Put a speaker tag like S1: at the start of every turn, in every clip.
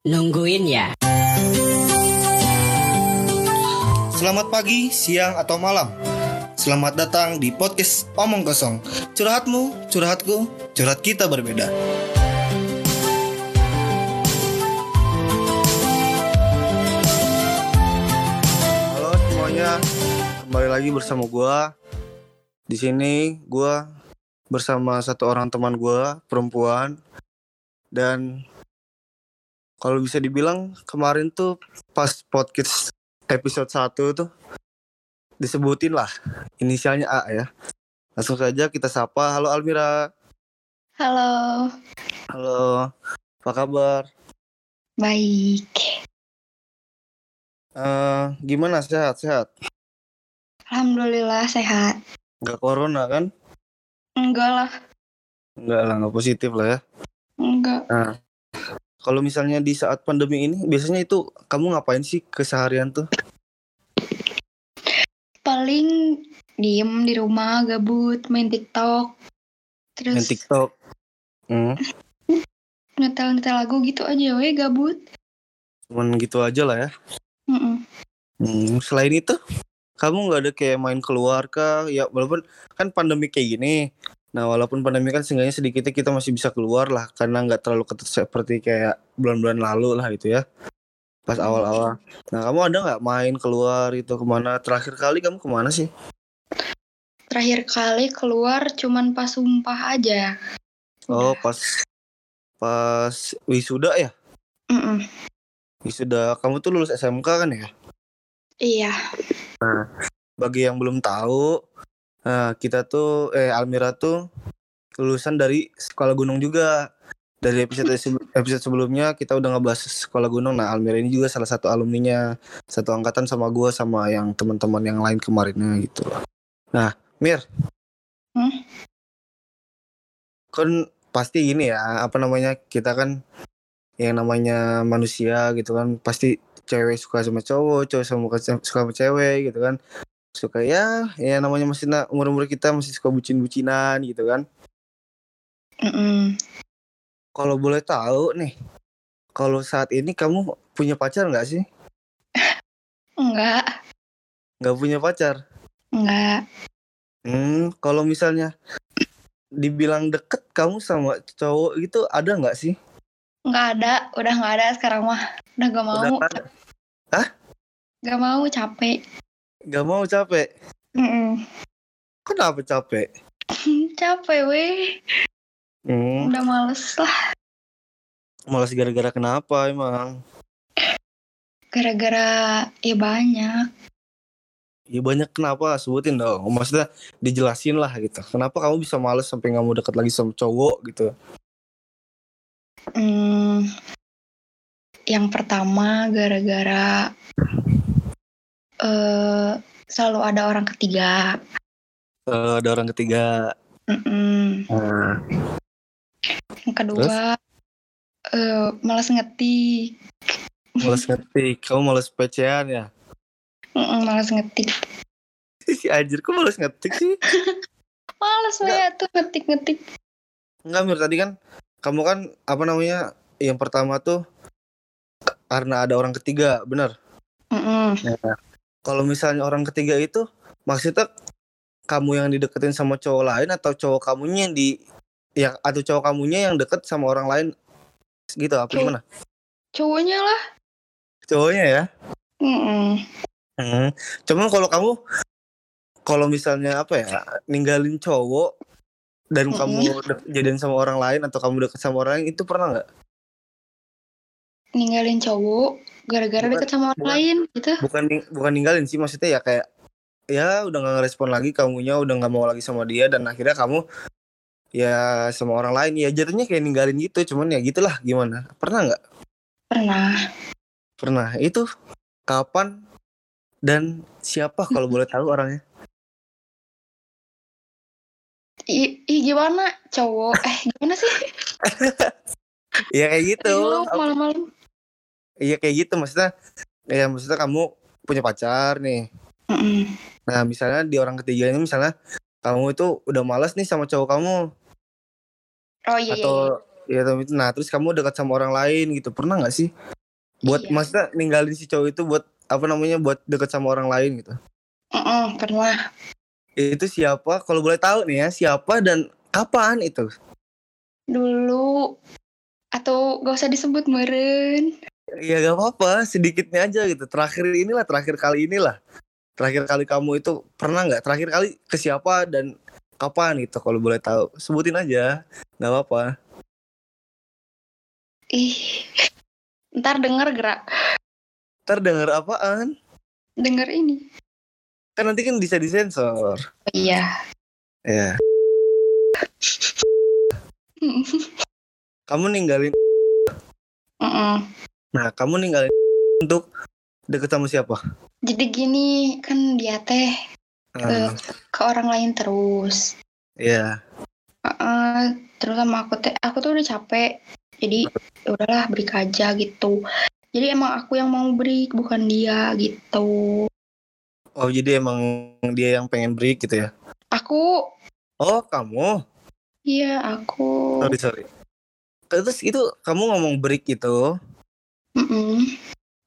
S1: Nungguin ya.
S2: Selamat pagi, siang, atau malam. Selamat datang di podcast Omong Kosong. Curhatmu, curhatku, curhat kita berbeda. Halo semuanya, kembali lagi bersama gua. Di sini gua bersama satu orang teman gua, perempuan. Dan kalau bisa dibilang kemarin tuh pas podcast episode 1 tuh disebutin lah inisialnya A ya. Langsung saja kita sapa. Halo Almira.
S3: Halo,
S2: Halo. Apa kabar?
S3: baik.
S2: Eh, gimana sehat-sehat?
S3: Alhamdulillah sehat.
S2: Nggak corona kan?
S3: Enggak lah,
S2: Nggak lah, nggak positif lah ya.
S3: enggak.
S2: Nah, kalau misalnya di saat pandemi ini, biasanya itu kamu ngapain sih keseharian tuh?
S3: Paling diem di rumah, gabut, main TikTok. Terus
S2: Main TikTok. Hmm,
S3: ngetel-ngetel lagu gitu aja we gabut.
S2: cuman gitu aja lah ya.
S3: Mm-mm.
S2: Hmm, selain itu, kamu nggak ada kayak main keluar kah? Ya walaupun kan pandemi kayak gini. Nah walaupun pandemi kan seenggaknya sedikitnya kita masih bisa keluar lah karena nggak terlalu ketat seperti kayak bulan-bulan lalu lah itu ya. Pas awal-awal. Nah kamu ada nggak main keluar itu ke mana? Terakhir kali kamu ke mana sih?
S3: Terakhir kali keluar cuman pas sumpah aja.
S2: Oh pas pas wisuda ya?
S3: Mm-mm.
S2: Wisuda kamu tuh lulus SMK kan ya?
S3: Iya,
S2: bagi yang belum tahu, nah, kita tuh eh Almira tuh lulusan dari sekolah gunung juga. Dari episode episode sebelumnya kita udah ngebahas sekolah gunung. Nah, Almira ini juga salah satu alumninya, satu angkatan sama gua sama yang teman-teman yang lain kemarinnya gitu. Nah, Mir.
S3: Hmm?
S2: Kan pasti gini ya, apa namanya? Kita kan yang namanya manusia gitu kan pasti cewek suka sama cowok, cowok sama suka sama cewek gitu kan suka ya ya namanya masih na- umur-umur kita masih suka bucin-bucinan gitu kan
S3: Mm-mm.
S2: kalau boleh tahu nih kalau saat ini kamu punya pacar nggak sih
S3: enggak,
S2: nggak punya pacar
S3: enggak.
S2: hmm kalau misalnya dibilang deket kamu sama cowok gitu ada nggak sih
S3: Enggak ada, udah enggak ada sekarang mah. Udah gak mau,
S2: Udah nggak ada.
S3: gak mau, capek.
S2: Nggak mau capek.
S3: Mm-mm.
S2: kenapa capek?
S3: Capek weh,
S2: hmm.
S3: Udah males lah.
S2: malas gara-gara kenapa emang?
S3: Gara-gara ya banyak.
S2: ya banyak kenapa sebutin dong. Maksudnya dijelasin lah gitu. Kenapa kamu bisa males sampai nggak mau deket lagi sama cowok gitu?
S3: Hmm, yang pertama gara-gara eh selalu ada orang ketiga.
S2: Eh, ada orang ketiga
S3: Mm-mm.
S2: Nah,
S3: Yang kedua eh malas ngetik.
S2: males ngetik kamu males pecean ya
S3: Mm-mm, malas ngetik.
S2: si anjir kok males ngetik sih
S3: Malas ya tuh ngetik-ngetik.
S2: Enggak Mir tadi kan kamu kan apa namanya yang pertama tuh karena ada orang ketiga benar
S3: Mm-mm.
S2: Kalau misalnya orang ketiga itu maksudnya kamu yang dideketin sama cowok lain atau cowok kamunya yang di ya atau cowok kamunya yang deket sama orang lain gitu apa gimana
S3: Cowoknya lah.
S2: cowoknya ya
S3: Mm-mm.
S2: Hmm. Cuman kalau kamu kalau misalnya apa ya ninggalin cowok dan
S3: Mm-mm.
S2: kamu de- jadian sama orang lain atau kamu deket sama orang lain itu pernah nggak?
S3: Ninggalin cowok gara-gara
S2: Bukan-
S3: deket sama orang
S2: bukan.
S3: lain gitu.
S2: Bukan bukan ninggalin sih maksudnya ya kayak ya udah nggak ngerespon lagi kamunya udah nggak mau lagi sama dia dan akhirnya kamu ya sama orang lain ya jatuhnya kayak ninggalin gitu cuman ya gitulah gimana pernah nggak
S3: Pernah.
S2: pernah itu kapan dan siapa kalau boleh tahu orangnya
S3: Ih, ih, gimana cowok? Eh gimana sih?
S2: ya kayak gitu
S3: malam-malam.
S2: Iya kayak gitu maksudnya ya maksudnya kamu punya pacar nih.
S3: Mm-mm.
S2: Nah misalnya di orang ketiga ini misalnya kamu itu udah malas nih sama cowok kamu
S3: Oh iya, iya,
S2: atau
S3: iya.
S2: ya itu nah terus kamu dekat sama orang lain gitu pernah nggak sih buat
S3: Iya.
S2: maksudnya ninggalin si cowok itu buat apa namanya buat dekat sama orang lain gitu
S3: Mm-mm, pernah.
S2: itu siapa kalau boleh tahu nih ya siapa dan kapan itu
S3: Dulu. Atau gak usah disebut meren.
S2: Ya gak apa-apa sedikitnya aja gitu terakhir inilah terakhir kali inilah terakhir kali kamu itu pernah nggak terakhir kali ke siapa dan kapan gitu kalau boleh tahu sebutin aja nggak apa-apa
S3: Ih. Ntar denger gerak.
S2: ntar denger apaan
S3: Denger ini.
S2: kan nanti kan bisa disensor
S3: Oh, iya.
S2: ya kamu ninggalin
S3: Mm-mm.
S2: Nah kamu ninggalin untuk deket sama siapa
S3: Jadi gini kan dia teh
S2: Ah,
S3: ke orang lain terus.
S2: ya
S3: Heeh, terus sama aku teh aku tuh udah capek. Jadi ya udahlah break aja gitu. Jadi emang aku yang mau break bukan dia gitu.
S2: oh jadi emang dia yang pengen break gitu ya
S3: Aku
S2: oh kamu
S3: iya aku.
S2: sorry sorry terus itu kamu ngomong break itu
S3: Mm-mm.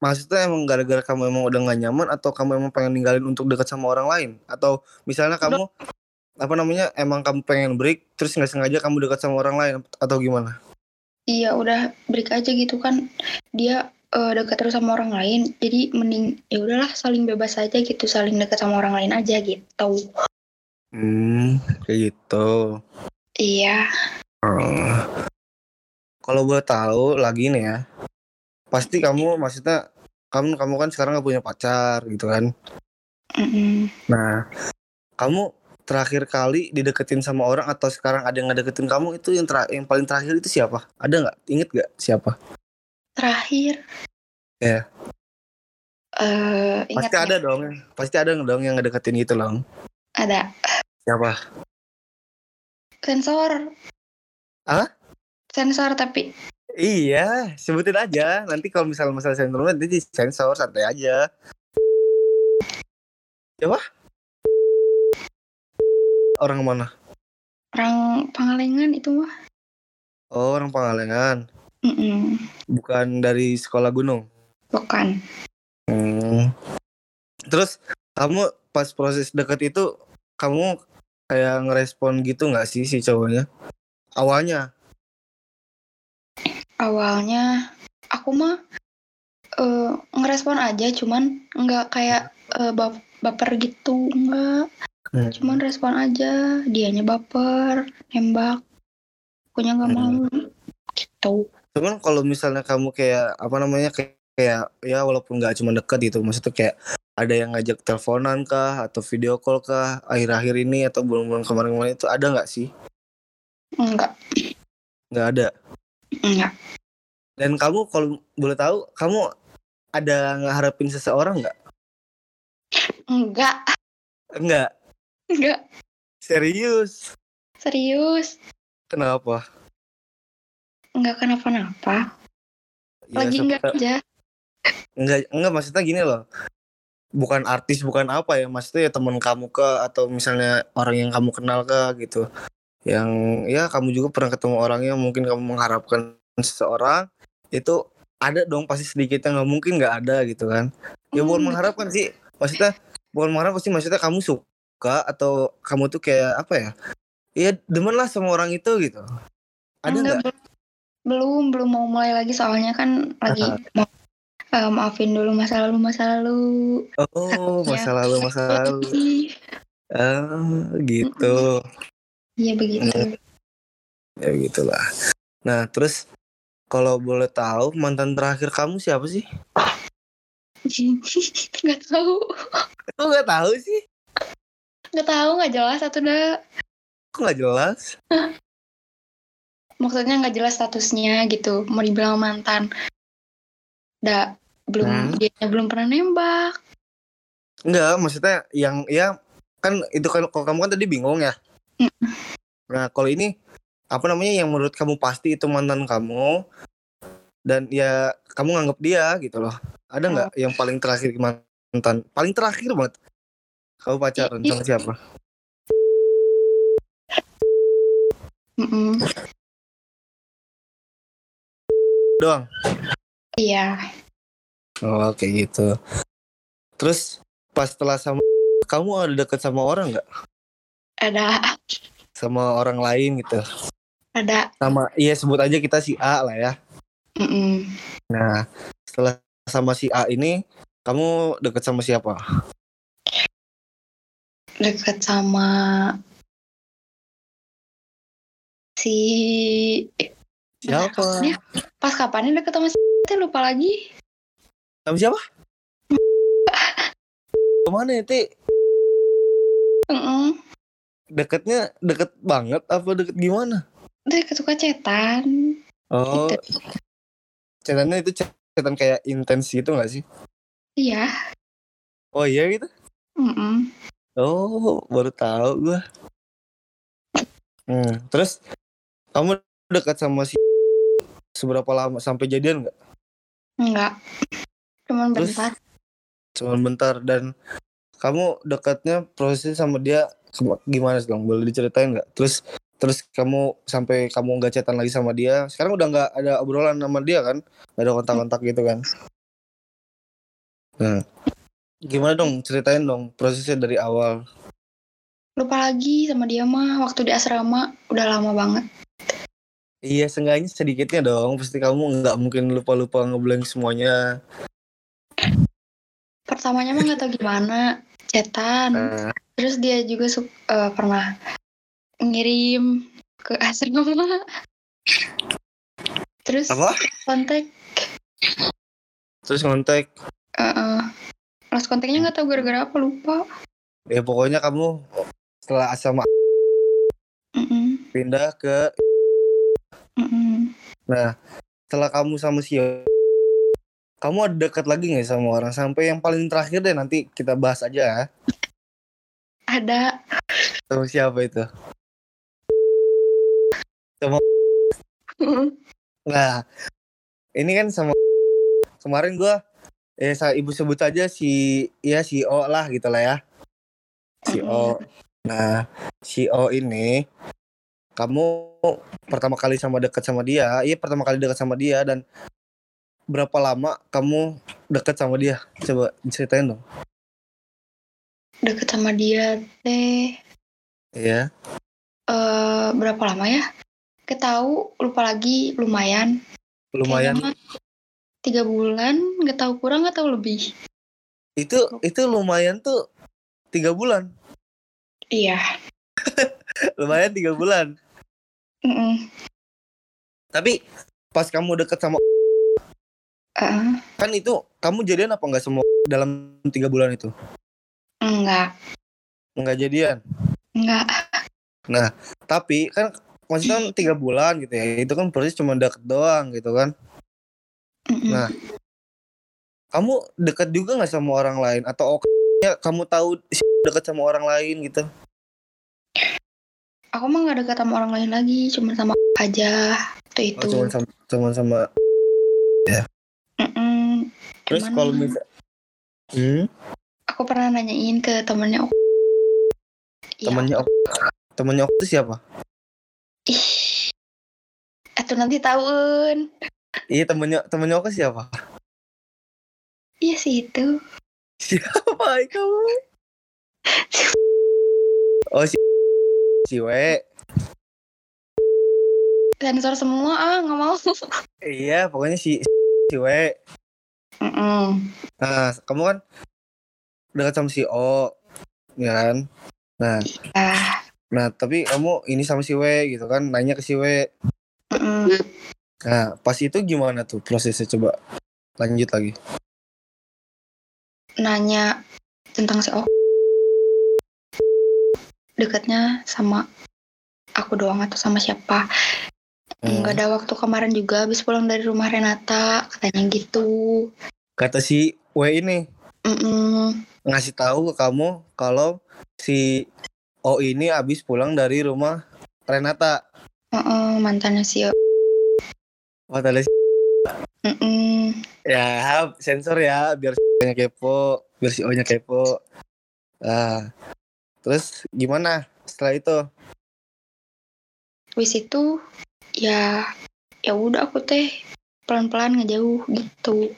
S2: maksudnya emang gara-gara kamu emang udah gak nyaman atau kamu emang pengen ninggalin untuk dekat sama orang lain atau misalnya kamu apa namanya emang kamu pengen break terus nggak sengaja kamu dekat sama orang lain atau gimana
S3: Iya udah break aja gitu kan. Dia eh, dekat terus sama orang lain. Jadi mending ya udahlah saling bebas aja gitu, saling dekat sama orang lain aja gitu.
S2: hmm kayak gitu
S3: Iya.
S2: Oh. kalau gue tahu lagi nih ya pasti kamu maksudnya kamu kamu kan sekarang gak punya pacar gitu kan
S3: Mm-mm.
S2: nah kamu terakhir kali dideketin sama orang atau sekarang ada yang ngedeketin kamu itu yang ter- yang paling terakhir itu siapa ada nggak inget gak siapa
S3: Terakhir.
S2: Iya.
S3: Eh ingat
S2: pasti ada dong pasti ada dong yang ngedeketin gitu loh
S3: Ada
S2: siapa
S3: sensor.
S2: Hah?
S3: Sensor tapi
S2: iya sebutin aja nanti kalau misalnya masalah sensor nanti sensor santai aja siapa orang mana
S3: orang Pangalengan itu mah.
S2: oh orang Pangalengan
S3: Mm-mm.
S2: bukan dari sekolah gunung
S3: Bukan.
S2: Hmm. Terus kamu pas proses deket itu kamu kayak ngerespon gitu nggak sih si cowoknya? Awalnya.
S3: Awalnya aku mah eh, ngerespon aja, cuman nggak kayak bap- baper gitu, nggak.
S2: Hmm.
S3: Cuman respon aja, dianya baper, nembak. Akunya nggak mau. Gitu.
S2: Cuman kalau misalnya kamu kayak apa namanya kayak, kayak ya walaupun nggak cuma deket gitu, maksudnya kayak ada yang ngajak teleponan kah atau video call kah akhir-akhir ini atau bulan-bulan kemarin-kemarin itu ada nggak sih?
S3: Enggak,
S2: Nggak ada.
S3: Enggak.
S2: Dan kamu kalau boleh tahu kamu ada ngeharapin seseorang nggak?
S3: Enggak,
S2: Enggak.
S3: enggak.
S2: Serius.
S3: Serius.
S2: Kenapa?
S3: Enggak kenapa-napa.
S2: Ya,
S3: Lagi enggak aja.
S2: Enggak, enggak maksudnya gini loh. Bukan artis, bukan apa ya, maksudnya ya teman kamu ke atau misalnya orang yang kamu kenal ke gitu. Yang ya kamu juga pernah ketemu orangnya mungkin kamu mengharapkan seseorang itu ada dong pasti sedikit yang nggak mungkin nggak ada gitu kan. Ya bukan
S3: Hmm.
S2: mengharapkan sih, maksudnya bukan mengharapkan sih maksudnya kamu suka atau kamu tuh kayak apa ya? Ya demen lah sama orang itu gitu. Ada
S3: Enggak,
S2: nggak?
S3: belum, belum, mau mulai lagi soalnya kan lagi mau eh, maafin dulu masa lalu masa lalu.
S2: Oh, masa lalu masa lalu. Ah, gitu.
S3: Iya begitu.
S2: ya gitulah nah terus kalau boleh tahu mantan terakhir kamu siapa sih
S3: Nggak tahu,
S2: kok nggak tahu sih
S3: nggak tahu, nggak jelas satu dah.
S2: kok nggak jelas
S3: Maksudnya nggak jelas statusnya gitu. Mau dibilang mantan. Dah belum
S2: Hmm.
S3: dia belum pernah nembak.
S2: Enggak maksudnya yang ya kan itu kan kalau kamu kan tadi bingung ya
S3: Mm.
S2: Nah kalau ini apa namanya yang menurut kamu pasti itu mantan kamu dan ya kamu nganggap dia gitu loh ada nggak yang paling terakhir mantan paling terakhir banget kamu pacaran sama siapa
S3: Mm-mm.
S2: doang.
S3: Iya.
S2: Oh kayak gitu. Terus pas setelah sama kamu ada deket sama orang nggak?
S3: Ada.
S2: Sama orang lain gitu?
S3: Ada.
S2: Sama iya sebut aja kita si A lah ya.
S3: Mm-mm.
S2: Nah setelah sama si A ini kamu deket sama siapa?
S3: Deket sama si
S2: Siapa?
S3: Kapannya? Pas kapannya deket sama si Teh lupa lagi.
S2: Sama siapa? Ke mana ya Ti?
S3: Mm-mm.
S2: Deketnya deket banget apa deket gimana?
S3: Deket suka cetan.
S2: Oh,
S3: Gitu.
S2: cetannya itu cetan kayak intens gitu gak sih?
S3: Iya.
S2: Oh iya gitu?
S3: Mm-mm.
S2: Oh, baru tahu gua. Hmm, terus kamu dekat sama si seberapa lama sampai jadian nggak?
S3: Enggak. Cuman
S2: Terus?
S3: bentar.
S2: Cuman bentar dan kamu dekatnya prosesnya sama dia gimana sih dong? Boleh diceritain nggak? Terus terus kamu sampai kamu nggak chatan lagi sama dia. Sekarang udah nggak ada obrolan sama dia kan? Nggak ada kontak-kontak gitu kan? Nah, gimana dong? Ceritain dong prosesnya dari awal.
S3: Lupa lagi sama dia mah waktu di asrama udah lama banget.
S2: Iya, seenggaknya sedikitnya dong. Pasti kamu nggak mungkin lupa-lupa ngeblank semuanya.
S3: Pertamanya mah nggak tahu gimana cetan.
S2: Nah,
S3: Terus dia juga eh, pernah ngirim ke asrama. Terus
S2: apa?
S3: kontak,
S2: Terus ngontek.
S3: eh, lost kontaknya nggak tahu gara-gara apa lupa.
S2: Ya pokoknya kamu setelah asrama
S3: Mm-mm,
S2: pindah ke
S3: mm-mm.
S2: setelah kamu sama si kamu ada dekat lagi nggak sama orang sampai yang paling terakhir deh nanti kita bahas aja ya.
S3: Ada.
S2: Sama siapa itu? Nah, ini kan sama kemarin gua eh saya ibu sebut aja si ya si O lah gitu lah ya. Si O. Nah, si O ini kamu pertama kali sama dekat sama dia, iya pertama kali dekat sama dia dan berapa lama kamu dekat sama dia? Coba ceritain dong.
S3: Deket sama dia teh
S2: Iya.
S3: eh berapa lama ya? Ketahu lupa lagi lumayan.
S2: Lumayan.
S3: Tiga bulan nggak tahu kurang nggak tahu lebih.
S2: Itu itu lumayan tuh tiga bulan.
S3: Iya.
S2: Lumayan tiga bulan.
S3: Mm-mm.
S2: Tapi pas kamu deket sama
S3: Eh,
S2: kan itu kamu jadian apa enggak semua dalam tiga bulan itu?
S3: Enggak,
S2: Enggak jadian.
S3: enggak.
S2: Tapi kan maksudnya kan tiga bulan gitu ya. Itu kan proses cuma deket doang gitu kan.
S3: Mm-mm.
S2: Nah. Kamu dekat juga nggak sama orang lain atau ya kamu tahu si dekat sama orang lain gitu?
S3: Aku mah nggak dekat sama orang lain lagi, cuma sama aja waktu
S2: Oh,
S3: itu.
S2: cuma sama cuma sama
S3: Mm-mm.
S2: terus
S3: Cuman
S2: kalau misal hmm,
S3: aku pernah nanyain ke temennya aku. Iya,
S2: temannya Ok temannya Ok itu siapa?
S3: Ih. Atau nanti tahun.
S2: Iya temannya temannya Ok siapa?
S3: Iya sih itu.
S2: Siapa kamu? Oh si si We.
S3: Sensor semua ah nggak mau.
S2: Iya, pokoknya si si We.
S3: Mm-mm.
S2: Nah, kamu kan dekat sama si O, ya kan? Nah,
S3: Ah,
S2: nah tapi kamu ini sama si W gitu kan, nanya ke si W.
S3: mm-mm.
S2: Nah, pas itu gimana tuh prosesnya coba lanjut lagi.
S3: Nanya tentang si Ok. Dekatnya sama aku doang atau sama siapa?
S2: Hmm.
S3: Nggak ada waktu kemarin juga habis pulang dari rumah Renata katanya gitu.
S2: Kata si W ini
S3: Mm-mm.
S2: Ngasih tahu ke kamu kalau si O ini habis pulang dari rumah Renata.
S3: Mm-mm, mantannya si O.
S2: Wah, tadi
S3: Mm-mm.
S2: ya sensor ya biar si nya kepo, biar si O-nya kepo. Ah. Terus gimana setelah itu?
S3: Wis itu ya ya udah aku teh pelan-pelan ngejauh gitu.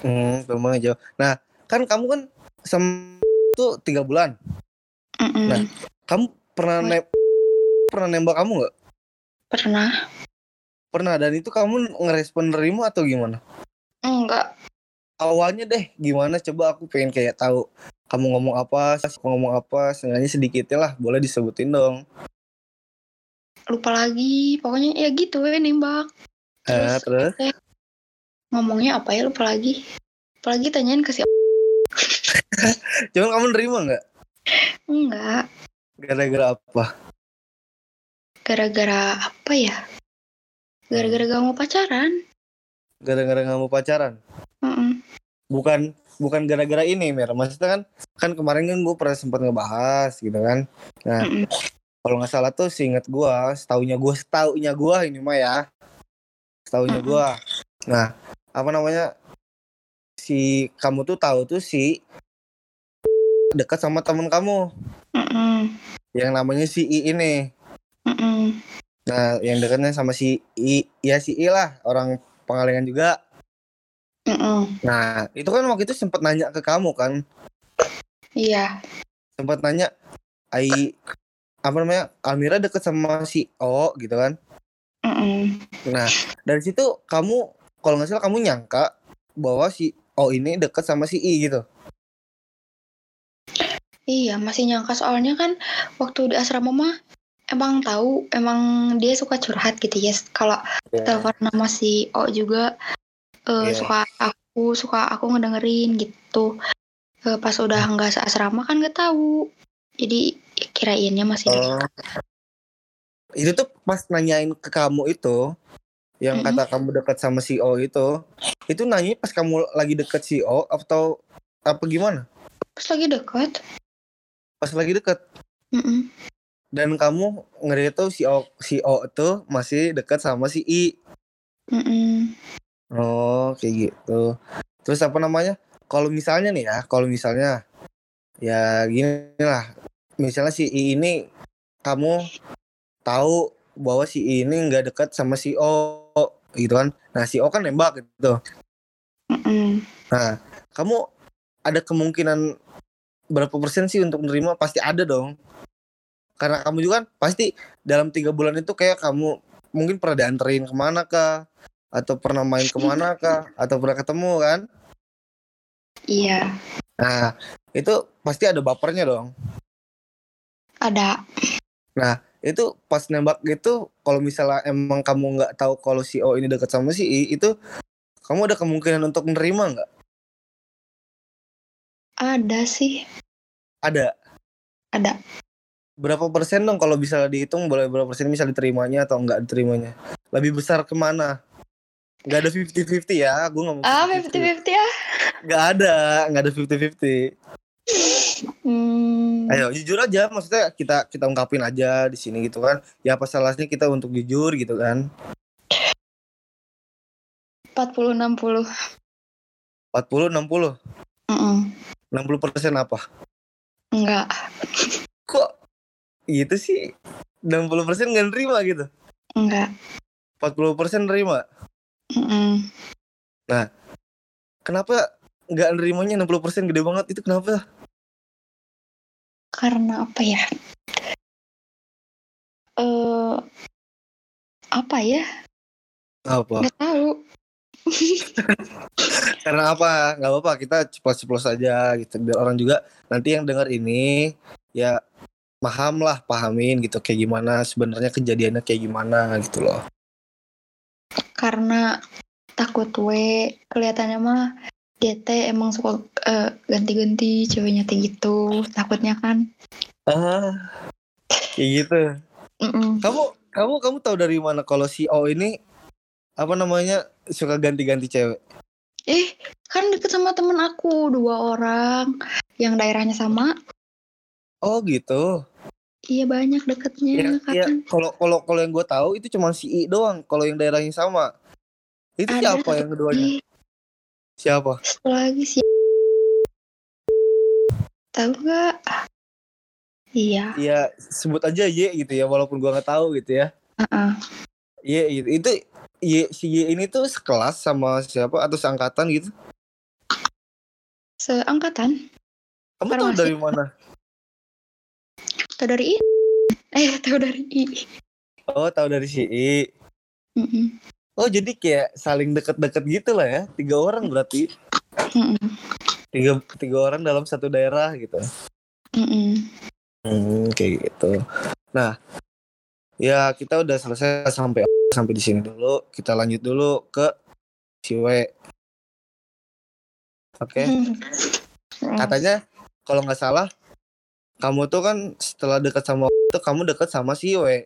S2: Hmm, memang jauh. Nah, kan kamu kan sama tuh tiga bulan.
S3: Mm-mm.
S2: Nah. Kamu pernah ne- pernah nembak kamu nggak?
S3: Pernah?
S2: Pernah. Dan itu kamu ngerespon nerima atau gimana?
S3: Enggak.
S2: Awalnya deh, gimana? Coba aku pengen kayak tahu kamu ngomong apa, aku ngomong apa, seenggaknya sedikitnya lah, boleh disebutin dong.
S3: Lupa lagi. Pokoknya ya gitu ya nembak.
S2: Eh, terus?
S3: eh, ngomongnya apa ya lupa lagi. Apalagi tanyain ke si
S2: Cuman kamu nerima nggak?
S3: Enggak.
S2: Gara-gara apa?
S3: Gara-gara apa ya? Gara-gara gak mau pacaran.
S2: Gara-gara nggak mau pacaran?
S3: Mm-mm.
S2: Bukan bukan gara-gara ini, Mer. Maksudnya kan kan kemarin kan gue pernah sempat ngebahas gitu kan. Nah,
S3: Mm-mm.
S2: kalau nggak salah tuh seingat gue, setaunya gue, setaunya gue ini mah ya, setaunya
S3: Mm-mm.
S2: gue. Nah, apa namanya? Si kamu tuh tahu tuh si dekat sama temen kamu
S3: Mm-mm.
S2: yang namanya si I ini.
S3: Mm-mm.
S2: Nah, yang dekatnya sama si I, ya si I lah, orang Pangalengan juga.
S3: Mm-mm.
S2: Nah, itu kan waktu itu sempat nanya ke kamu kan,
S3: Iya.
S2: sempat nanya, Ai apa namanya, Almira deket sama si O gitu kan.
S3: Mm-mm.
S2: Nah, dari situ kamu kalau nggak salah kamu nyangka bahwa si O ini deket sama si I gitu.
S3: Iya, masih nyangka soalnya kan waktu di asrama mah emang tahu, emang dia suka curhat gitu ya. Kalau telepon nama si O juga eh,
S2: Iya.
S3: suka aku suka aku ngedengerin gitu. Eh, pas udah nggak seasrama kan nggak tahu. Jadi kirainnya masih
S2: Oh. Itu tuh pas nanyain ke kamu itu, yang
S3: Mm-mm.
S2: kata kamu deket sama si O itu, itu nanya pas kamu lagi deket si O atau apa gimana?
S3: pas lagi deket.
S2: Pas lagi deket.
S3: Mm-mm.
S2: Dan kamu ngeri tuh si O si O itu masih deket sama si I.
S3: Mm-mm.
S2: Oh, kayak gitu. Terus apa namanya? Kalau misalnya nih ya, kalau misalnya ya gini lah. Misalnya si I ini kamu tahu bahwa si I ini nggak dekat sama si O gitu kan. Nah, si O kan nembak gitu.
S3: Mm-mm.
S2: Nah, kamu ada kemungkinan berapa persen sih untuk menerima? Pasti ada dong. Karena kamu juga kan pasti dalam tiga bulan itu kayak kamu mungkin pernah dianterin ke mana kah? Atau pernah main ke mana kah? Atau pernah ketemu kan?
S3: Iya,
S2: Nah, itu pasti ada bapernya dong.
S3: ada.
S2: Itu pas nembak gitu, kalau misalnya emang kamu nggak tahu kalau si O ini deket sama si I, itu kamu ada kemungkinan untuk menerima nggak?
S3: Ada sih,
S2: Ada.
S3: ada.
S2: Berapa persen dong kalau bisa dihitung boleh berapa persen bisa diterimanya atau nggak diterimanya? Lebih besar ke mana? Nggak ada 50-50 ya, gue nggak mau
S3: Ah,
S2: 50-50.
S3: 50-50 ya.
S2: Nggak ada, nggak ada 50-50.
S3: Hmm,
S2: Ayo jujur aja, maksudnya kita kita ungkapin aja di sini gitu kan. Ya apa salahnya kita untuk jujur gitu kan.
S3: 40-60.
S2: 40 60.
S3: Mm-mm.
S2: 60 persen apa?
S3: Enggak.
S2: Kok gitu sih? 60 persen nggak nerima gitu.
S3: Enggak.
S2: 40 persen nerima.
S3: Mm-mm.
S2: Kenapa nggak nerimanya 60 persen gede banget itu kenapa?
S3: Karena apa ya? Eh apa ya?
S2: Apa?
S3: Nggak tahu.
S2: Karena apa? Nggak apa-apa kita ceplos-ceplos aja gitu biar orang juga nanti yang dengar ini ya paham lah, pahamin gitu kayak gimana sebenarnya kejadiannya kayak gimana gitu loh.
S3: Karena takut we kelihatannya mah dia teh emang suka eh, ganti-ganti ceweknya teh gitu. Takutnya kan.
S2: Ah, kayak gitu.
S3: Mm-mm.
S2: Kamu kamu kamu tahu dari mana kalau si O ini apa namanya suka ganti-ganti cewek?
S3: Eh, kan deket sama temen aku dua orang yang daerahnya sama.
S2: Oh gitu.
S3: Iya banyak deketnya
S2: Ya, ya
S3: kan.
S2: kalau kalau kalau yang gue tahu itu cuma si I doang. Kalau yang daerahnya sama. Itu
S3: Ada
S2: siapa yang keduanya?
S3: lagi,
S2: Siapa?
S3: satu lagi sih. Tahu nggak? Iya.
S2: Ya sebut aja Y gitu ya walaupun gua nggak tahu gitu ya.
S3: Heeh.
S2: Y gitu. Itu Y, si Y ini tuh sekelas sama siapa atau seangkatan gitu?
S3: Seangkatan.
S2: Kamu tahu
S3: Farmasi.
S2: dari mana?
S3: Tahu dari I. Eh, tahu dari I.
S2: Oh, tahu dari si I.
S3: Mm-mm.
S2: Oh, jadi kayak saling deket-deket gitu lah ya. Tiga orang berarti.
S3: Mm-mm.
S2: Tiga, tiga orang dalam satu daerah gitu.
S3: Mm-mm.
S2: Hmm, kayak gitu. Nah, ya kita udah selesai sampai sampai di sini dulu. Kita lanjut dulu ke si W. Oke.
S3: Mm.
S2: Katanya kalau nggak salah kamu tuh kan setelah dekat sama itu kamu dekat sama si W.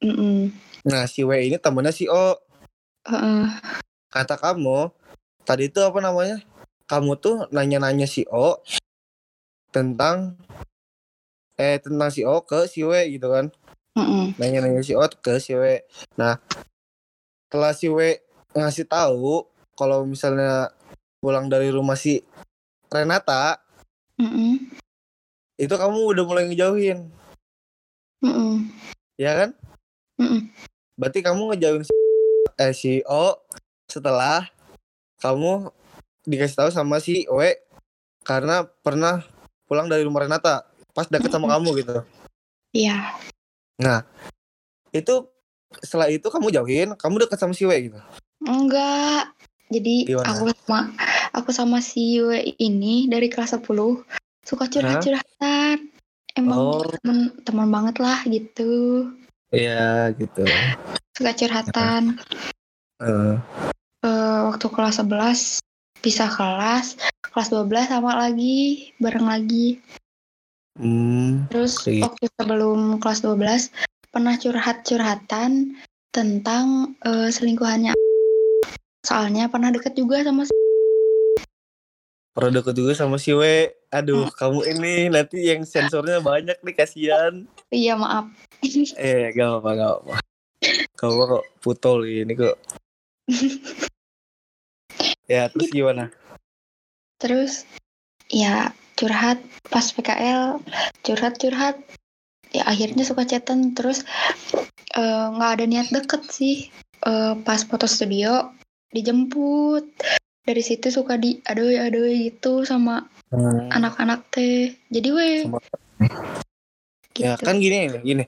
S3: Mm-mm.
S2: Nah, si W ini temennya si O.
S3: Heeh.
S2: Kata kamu tadi itu apa namanya? Kamu tuh nanya-nanya si O tentang eh tentang si O ke si W gitu kan.
S3: Mm-mm.
S2: nanya-nanya si O ke si W. Nah, setelah si W ngasih tahu kalau misalnya pulang dari rumah si Renata,
S3: Mm-mm.
S2: itu kamu udah mulai ngejauhin,
S3: Mm-mm.
S2: ya kan?
S3: Mm-mm.
S2: Berarti kamu ngejauhin si, eh, si O setelah kamu dikasih tahu sama si W karena pernah pulang dari rumah Renata pas deket sama kamu gitu.
S3: Iya.
S2: Nah, itu setelah itu kamu jauhin, kamu deket sama si W gitu.
S3: Enggak. Jadi
S2: Gimana?
S3: aku sama aku sama si W ini dari kelas 10 suka curhat-curhatan. Emang
S2: Oh.
S3: teman teman banget lah gitu.
S2: Iya gitu.
S3: Suka curhatan.
S2: Eh,
S3: Eh, waktu kelas 11 pisah kelas, kelas 12 sama lagi, bareng lagi.
S2: Hmm,
S3: Terus
S2: Iya.
S3: waktu sebelum kelas 12 pernah curhat-curhatan tentang eh, selingkuhannya. Soalnya pernah deket juga sama si-
S2: pernah deket juga sama si W. Aduh, kamu ini nanti yang sensornya banyak nih kasihan.
S3: Iya, maaf.
S2: Eh, gak apa-apa, gak apa-apa. Apa kok putol ini kok. ya, terus gimana?
S3: Terus ya curhat pas PKL, curhat-curhat. Ya akhirnya suka chatan terus eh, nggak ada niat deket sih. Eh, pas foto studio dijemput. Dari situ suka di adoy-adoy gitu sama
S2: Hmm,
S3: anak-anak teh. Jadi weh gitu.
S2: Ya kan gini, gini.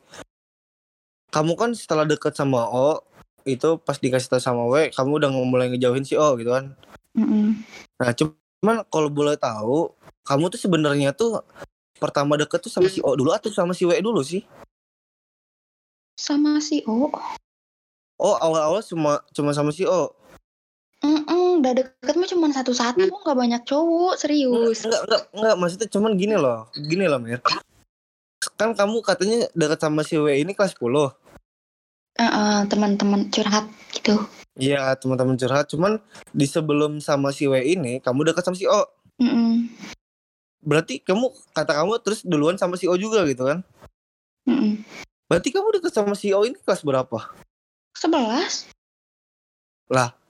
S2: Kamu kan setelah deket sama O, itu pas dikasih tahu sama W, kamu udah mulai ngejauhin si O gitu kan.
S3: Mm-mm.
S2: Nah, cuman kalau boleh tahu, kamu tuh sebenarnya tuh pertama deket tuh sama si O dulu atau sama si W dulu sih?
S3: Sama si O.
S2: Oh, awal-awal cuma cuma sama si O.
S3: Mm-mm, udah deket mah cuma satu-satu, nggak banyak cowok, serius.
S2: Enggak, enggak, enggak, maksudnya cuman gini loh. Gini loh, Mir. Kan kamu katanya deket sama si W ini kelas 10.
S3: Eh, teman-teman curhat gitu.
S2: Iya, teman-teman curhat. Cuman di sebelum sama si W ini, kamu deket sama si O.
S3: Mm-mm.
S2: Berarti kamu, kata kamu terus duluan sama si O juga gitu kan?
S3: Mm-mm.
S2: Berarti kamu deket sama si O ini kelas berapa?
S3: Sebelas?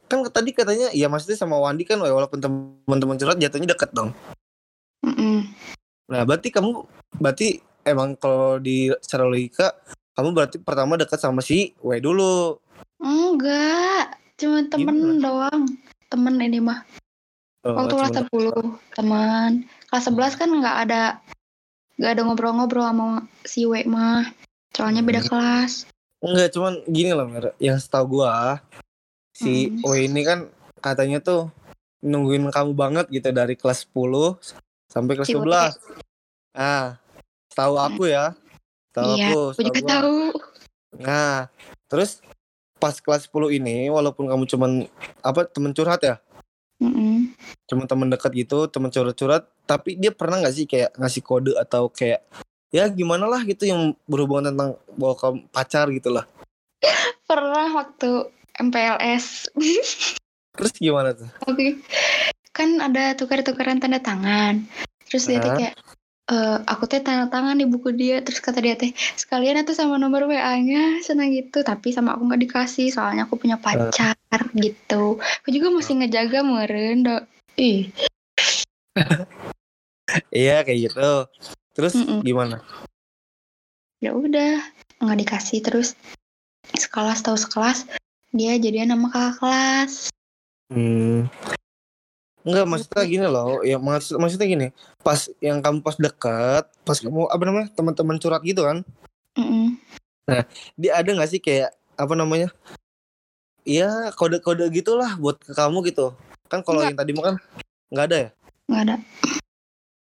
S2: Kan tadi katanya, ya maksudnya sama Wandi kan walaupun teman-teman curhat jatuhnya deket dong.
S3: Mm-mm.
S2: Nah, berarti kamu, berarti emang kalau di secara logika, kamu berarti pertama deket sama si W dulu.
S3: Enggak, cuma temen doang. Temen ini mah.
S2: Oh,
S3: Waktu kelas
S2: cuman-
S3: 10, teman. Kelas 11 kan nggak ada nggak ada ngobrol-ngobrol sama si W mah. Soalnya beda
S2: Hmm.
S3: kelas.
S2: Enggak, cuman gini loh, Mir. Yang setahu gua, si
S3: Hmm.
S2: O ini kan katanya tuh nungguin kamu banget gitu dari kelas 10 sampai kelas
S3: Si W.
S2: 11. Nah, tahu aku ya. Tahu
S3: Iya,
S2: aku,
S3: Aku juga
S2: gua.
S3: tahu.
S2: Nah, terus pas kelas 10 ini walaupun kamu cuman apa temen curhat ya,
S3: Mm-mm.
S2: cuma temen dekat gitu, temen curhat-curhat, tapi dia pernah nggak sih kayak ngasih kode atau kayak ya gimana lah gitu yang berhubungan tentang bawa kamu pacar gitu lah.
S3: Pernah waktu MPLS.
S2: Terus gimana tuh?
S3: Oke. Kan ada tukar-tukaran tanda tangan. Terus dia tuh kayak eh aku teh tanda tangan di buku dia. Terus kata dia teh sekalian tuh sama nomor WA-nya senang gitu. Tapi sama aku nggak dikasih soalnya aku punya pacar gitu. Aku juga masih ngejaga meren dok. Ih.
S2: Iya kayak gitu. Terus
S3: Mm-mm.
S2: gimana?
S3: ya udah nggak dikasih. Terus sekelas tahu sekelas dia jadian sama kakak kelas.
S2: Hmm. Enggak, maksudnya gini loh. Ya maksud, maksudnya gini. Pas yang kamu pas dekat, pas kamu apa namanya? teman-teman curhat gitu kan.
S3: Mm-mm.
S2: Dia ada nggak sih kayak apa namanya? Iya, kode-kode gitulah buat ke kamu gitu. Kan kalau yang tadi makan nggak ada ya?
S3: nggak ada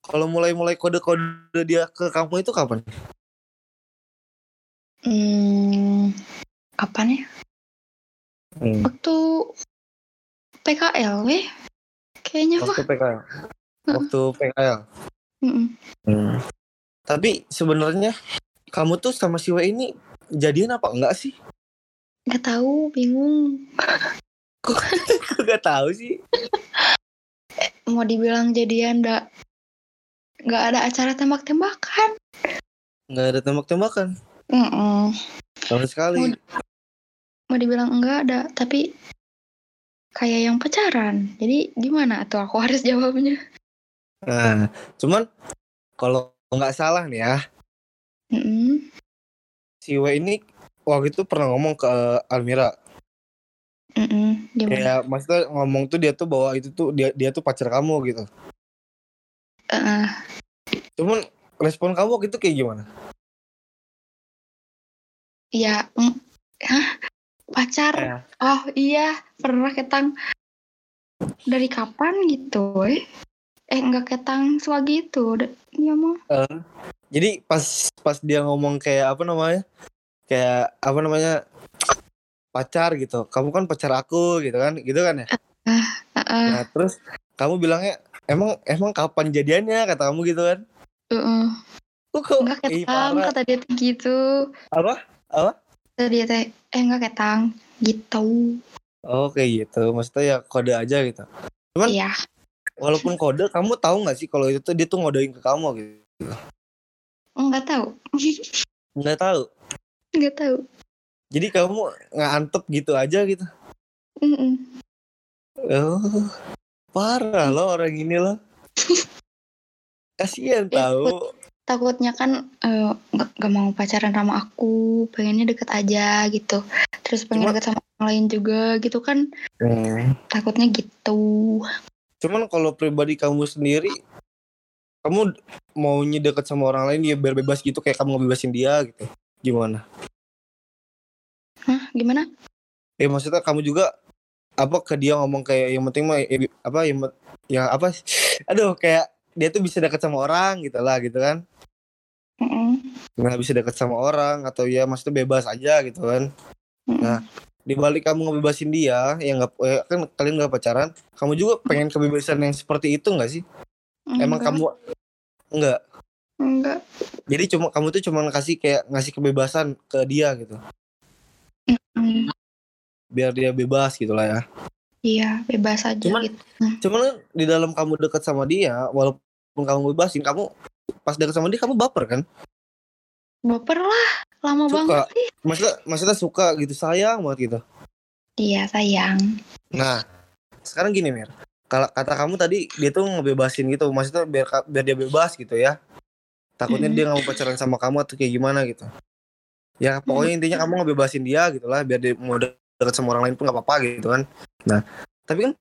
S2: Kalau mulai-mulai kode-kode dia ke kamu itu kapan?
S3: hmm, kapan ya
S2: Hmm.
S3: waktu PKL weh kayaknya mah
S2: Waktu PKL. Waktu PKL.
S3: Mm-mm.
S2: Hmm. Tapi sebenarnya kamu tuh sama si W ini jadian apa enggak sih?
S3: nggak tahu bingung
S2: Kok gak tahu sih?
S3: mau dibilang jadian nggak nggak ada acara tembak-tembakan
S2: Nggak ada tembak-tembakan
S3: Mm-mm.
S2: sama sekali.
S3: mau dibilang enggak ada tapi kayak yang pacaran jadi gimana tuh aku harus jawabnya
S2: Nah, cuman kalau nggak salah nih ya,
S3: Mm-mm.
S2: si W ini waktu itu pernah ngomong ke Almira.
S3: Mm-mm. gimana
S2: Kayak maksudnya ngomong tuh dia tuh bahwa itu tuh dia dia tuh pacar kamu gitu.
S3: Eh,
S2: Cuman respon kamu waktu itu kayak gimana?
S3: ya mm, hah pacar
S2: Ya.
S3: oh iya pernah ketang dari kapan gitu eh eh enggak ketang swagi itu Da- iya mah
S2: Jadi pas pas dia ngomong kayak apa namanya? Kayak apa namanya? pacar gitu. Kamu kan pacar aku gitu kan? Gitu kan ya?
S3: Heeh,
S2: Nah, terus kamu bilangnya emang emang kapan jadiannya kata kamu gitu kan?
S3: heeh.
S2: Kok kok
S3: enggak ketang kata dia tuh gitu
S2: Apa?
S3: Dia teh eh enggak ketang gitu
S2: Oh kayak gitu. Maksudnya ya kode aja gitu. Cuman-
S3: iya
S2: Walaupun kode, kamu tahu nggak sih kalau itu tuh dia tuh ngodein ke kamu gitu?
S3: enggak tahu
S2: Nggak tahu.
S3: enggak tahu
S2: Jadi kamu nggak antep gitu aja gitu.
S3: Mm-mm.
S2: Oh, parah loh orang ini loh. Kasian
S3: Eh,
S2: tahu.
S3: Takutnya kan nggak nggak mau pacaran sama aku pengennya deket aja gitu. Terus pengen
S2: Cuma-
S3: deket sama orang lain juga gitu kan.
S2: Hmm.
S3: takutnya gitu.
S2: Cuman kalau pribadi kamu sendiri, kamu maunya deket sama orang lain ya biar bebas gitu kayak kamu ngebebasin dia gitu. Gimana?
S3: Hah, gimana?
S2: Ya maksudnya kamu juga apa ke dia ngomong kayak yang penting mah eh, apa yang ya apa aduh kayak dia tuh bisa deket sama orang gitu lah gitu kan
S3: Mm-mm.
S2: nggak bisa deket sama orang atau ya maksudnya bebas aja gitu kan.
S3: Mm-mm.
S2: Nah, di balik kamu ngebebasin dia yang nggak eh, kan kalian nggak pacaran kamu juga pengen kebebasan yang seperti itu nggak sih? Emang
S3: Enggak,
S2: kamu nggak?
S3: Enggak.
S2: Jadi cuma kamu tuh cuma ngasih kayak ngasih kebebasan ke dia gitu.
S3: Mm,
S2: biar dia bebas gitu lah ya.
S3: Iya bebas aja
S2: Cuman-
S3: gitu.
S2: cuman di dalam kamu deket sama dia walaupun kamu bebasin kamu pas deket sama dia kamu baper kan?
S3: Baper lah. Lama
S2: Suka.
S3: banget sih.
S2: Maksudnya maksudnya suka gitu sayang banget gitu.
S3: Iya sayang.
S2: Nah sekarang gini mir. Kalau kata kamu tadi dia tuh ngebebasin gitu. Maksudnya biar biar dia bebas gitu ya. Takutnya
S3: Mm-mm.
S2: dia nggak mau pacaran sama kamu atau kayak gimana gitu. Ya pokoknya intinya kamu ngebebasin dia gitu lah. Biar dia mau de- deket sama orang lain pun nggak apa-apa gitu kan. Nah tapi kan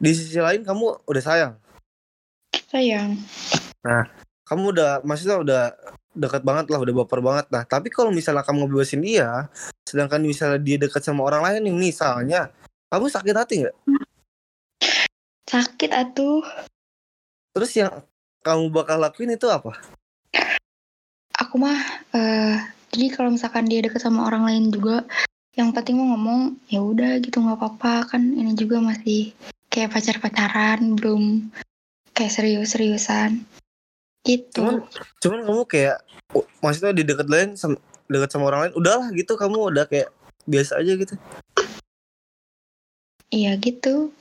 S2: di sisi lain kamu udah sayang.
S3: Sayang
S2: kamu udah maksudnya udah dekat banget lah udah baper banget. Nah tapi kalau misalnya kamu ngebebasin dia sedangkan misalnya dia dekat sama orang lain nih misalnya kamu sakit hati nggak?
S3: Sakit atuh.
S2: Terus yang kamu bakal lakuin itu apa?
S3: Aku mah eh jadi kalau misalkan dia deket sama orang lain juga yang penting mau ngomong ya udah gitu nggak apa-apa. Kan ini juga masih kayak pacar-pacaran belum kayak serius-seriusan gitu.
S2: Cuman- cuman kamu kayak maksudnya di dekat lain sama dekat sama orang lain udahlah gitu kamu udah kayak biasa aja gitu.
S3: Iya gitu.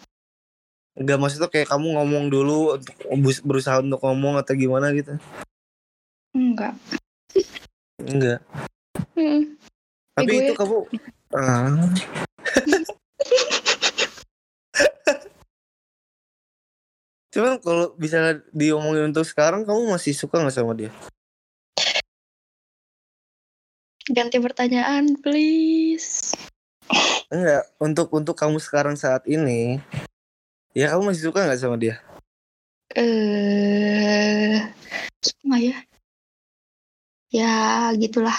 S2: Enggak maksudnya kayak kamu ngomong dulu untuk berusaha untuk ngomong atau gimana gitu?
S3: Enggak
S2: enggak
S3: Mm,
S2: tapi itu kamu ah. cuman kalau bisa diomongin untuk sekarang kamu masih suka nggak sama dia?
S3: Ganti pertanyaan please.
S2: Enggak untuk untuk kamu sekarang saat ini ya kamu masih suka nggak sama dia?
S3: Eh, suka nggak ya? Ya gitulah.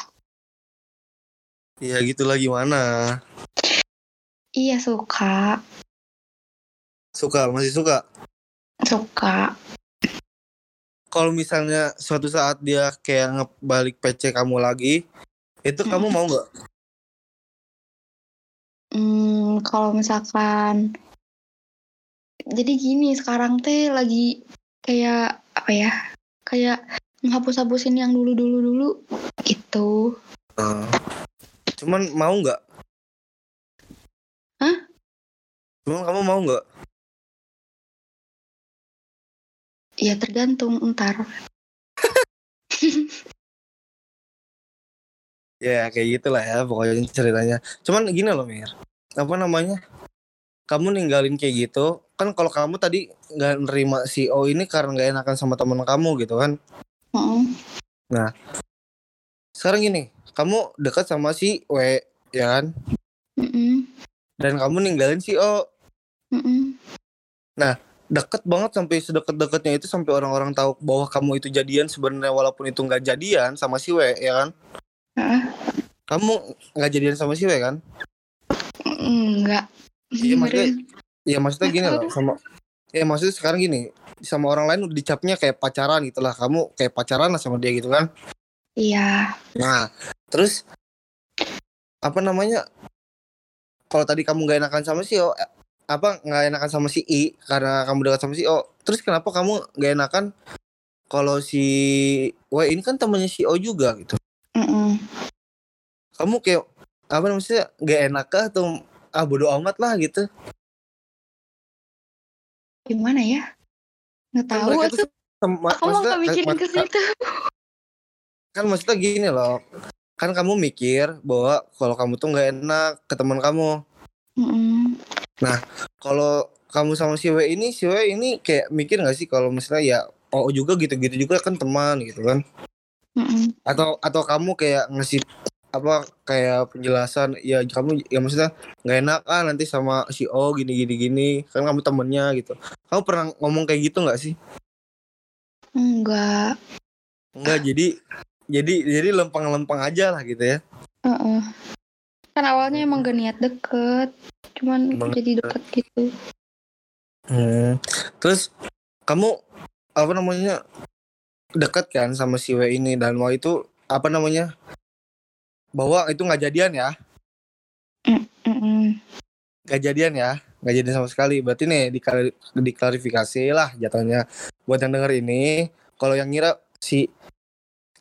S2: ya gitulah gimana?
S3: Iya suka,
S2: suka masih suka
S3: suka.
S2: kalau misalnya suatu saat dia kayak ngebalik PC kamu lagi itu kamu mau nggak
S3: Hmm, kalau misalkan, jadi gini sekarang teh lagi kayak apa ya? Kayak menghapus-hapusin yang dulu-dulu dulu gitu.
S2: Eh, cuman mau nggak
S3: Hah?
S2: cuman kamu mau nggak
S3: Ya tergantung ntar.
S2: ya kayak gitulah ya pokoknya ceritanya cuman gini loh Mir apa namanya kamu ninggalin kayak gitu kan kalau kamu tadi nggak nerima si O ini karena nggak enakan sama teman kamu gitu kan
S3: Mm-mm.
S2: sekarang gini kamu dekat sama si W ya kan
S3: Mm-mm.
S2: dan kamu ninggalin si O
S3: Mm-mm.
S2: Deket banget sampai sedekat-dekatnya itu sampai orang-orang tahu bahwa kamu itu jadian sebenarnya walaupun itu nggak jadian sama si W ya kan?
S3: Heeh.
S2: kamu nggak jadian sama si W kan?
S3: Enggak.
S2: Iya, maksudnya- ya maksudnya gini loh sama ya maksudnya sekarang gini sama orang lain udah dicapnya kayak pacaran gitu lah. Kamu kayak pacaran lah sama dia gitu kan?
S3: Iya.
S2: nah terus apa namanya? Kalau tadi kamu nggak enakan sama si O eh, apa nggak enakan sama si I karena kamu dekat sama si O terus kenapa kamu nggak enakan kalau si W ini kan temannya si O juga gitu
S3: Mm-mm.
S2: kamu kayak apa namanya nggak enak kah atau ah bodo amat lah gitu
S3: Gimana ya? Nggak
S2: kan
S3: tahu
S2: mereka
S3: tuh.
S2: sama,
S3: Aku nggak mikirin ke situ.
S2: kan maksudnya gini loh kan kamu mikir bahwa kalau kamu tuh nggak enak ke teman kamu
S3: Mm-mm.
S2: kalau kamu sama si W ini si W ini kayak mikir nggak sih kalau misalnya ya oh juga gitu-gitu juga kan teman gitu kan
S3: Mm-mm.
S2: atau atau kamu kayak ngasih apa kayak penjelasan ya kamu ya maksudnya nggak enak ah nanti sama si O gini gini gini kan kamu temennya gitu kamu pernah ngomong kayak gitu nggak sih
S3: Enggak.
S2: Enggak jadi jadi jadi lempeng-lempeng aja lah gitu ya
S3: Heeh. Kan awalnya emang gak niat deket. Cuman
S2: Emang
S3: jadi deket gitu.
S2: Hmm. Terus kamu apa namanya dekat kan sama si W ini dan waktu itu apa namanya bahwa itu nggak jadian ya
S3: Mm-mm.
S2: nggak jadian ya nggak jadian sama sekali berarti nih diklar- diklarifikasi lah jatuhnya buat yang denger ini kalau yang ngira si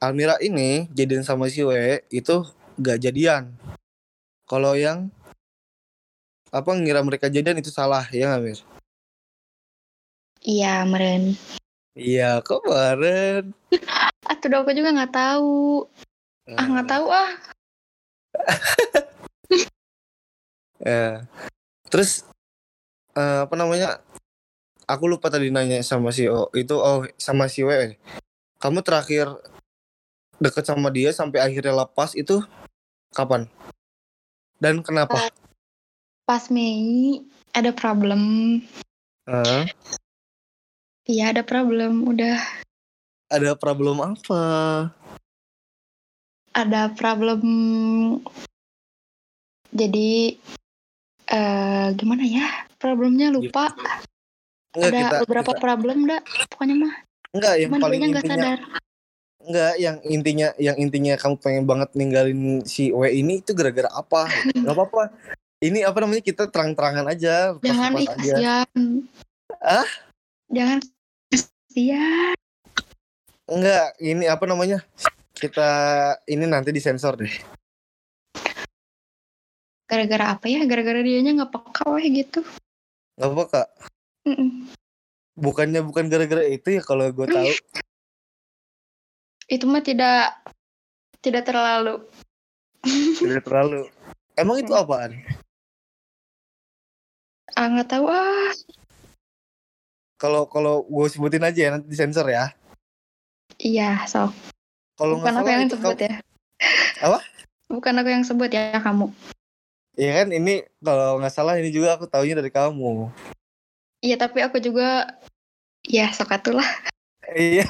S2: Almira ini jadian sama si W itu nggak jadian kalau yang apa ngira mereka jadian itu salah ya nggak Mir?
S3: Iya, meren.
S2: Iya kok bareng
S3: Ah, tuh aku juga nggak tahu. Ah, nggak tahu ah.
S2: Ya. Terus eh, apa namanya? Aku lupa tadi nanya sama si O itu oh sama si W. Kamu terakhir deket sama dia sampai akhirnya lepas itu kapan? Dan kenapa?
S3: Pas Mei ada problem.
S2: Eh,
S3: Iya, ada problem. Udah
S2: ada problem apa?
S3: ada problem. Jadi eh gimana ya? Problemnya lupa.
S2: Enggak
S3: ada
S2: kita,
S3: beberapa
S2: kita-
S3: problem dah. Pokoknya mah.
S2: enggak yang
S3: Cuman
S2: paling intinya
S3: sadar.
S2: enggak yang intinya yang intinya kamu pengen banget ninggalin si W ini itu gara-gara apa? Gak apa-apa. Ini apa namanya kita terang-terangan aja,
S3: Jangan ih kasihan.
S2: Ah?
S3: Jangan kasihan.
S2: Enggak, ini apa namanya? Kita ini nanti disensor deh.
S3: Gara-gara apa ya? Gara-gara dianya nggak peka weh gitu.
S2: Gak apa kak?
S3: Mm-mm.
S2: Bukannya bukan gara-gara itu ya kalau gue tahu.
S3: Itu mah tidak tidak terlalu.
S2: Tidak terlalu. Emang itu apaan?
S3: Ah nggak tahu ah.
S2: Kalau kalau gue sebutin aja ya nanti disensor ya.
S3: Iya, sok.
S2: Kalau
S3: Bukan aku yang sebut
S2: kamu,
S3: ya.
S2: Apa?
S3: Bukan aku yang sebut ya kamu.
S2: Iya kan ini kalau nggak salah ini juga aku taunya dari kamu.
S3: Iya tapi aku juga ya sokatulah.
S2: Iya.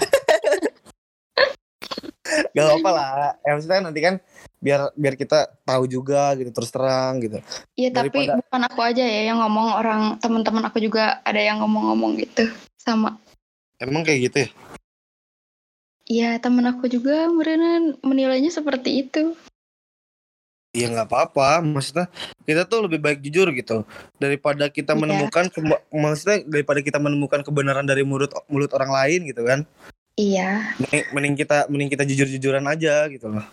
S2: Gak apa-apa lah. Ya, maksudnya nanti kan biar biar kita tahu juga gitu terus terang gitu.
S3: Iya tapi
S2: Daripada-
S3: bukan aku aja ya yang ngomong orang teman-teman aku juga ada yang ngomong-ngomong gitu sama.
S2: Emang kayak gitu ya?
S3: Iya temen aku juga merenan menilainya seperti itu.
S2: Iya nggak apa-apa. Maksudnya kita tuh lebih baik jujur gitu daripada kita
S3: Iya.
S2: menemukan maksudnya daripada kita menemukan kebenaran dari mulut mulut orang lain gitu kan.
S3: Iya.
S2: Mending, mending kita mending kita jujur-jujuran aja gitu loh.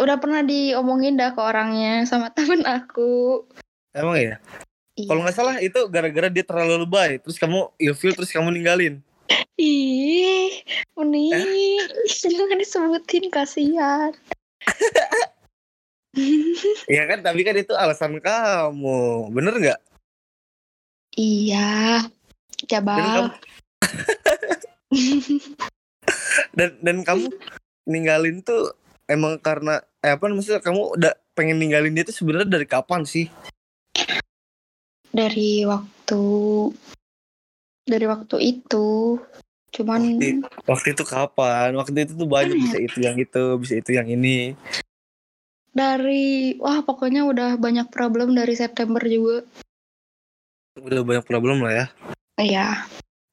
S3: Udah pernah diomongin dah ke orangnya sama temen aku.
S2: Emang ya?
S3: Iya.
S2: Kalau nggak salah itu gara-gara dia terlalu lebay, terus kamu ilfil, terus kamu ninggalin.
S3: Ih, Uni,
S2: Eh?
S3: jangan disebutin kasihan.
S2: Iya kan, tapi kan itu alasan kamu, bener nggak?
S3: iya,
S2: Dan kamu
S3: cabal.
S2: Dan dan kamu ninggalin tuh emang karena eh apa maksudnya kamu udah pengen ninggalin dia tuh sebenarnya dari kapan sih?
S3: Dari waktu dari waktu itu, cuman
S2: Waktu, waktu itu kapan? Waktu itu tuh banyak bisa itu yang itu, bisa itu yang ini.
S3: dari wah pokoknya udah banyak problem dari September juga.
S2: Udah banyak problem lah ya.
S3: Iya,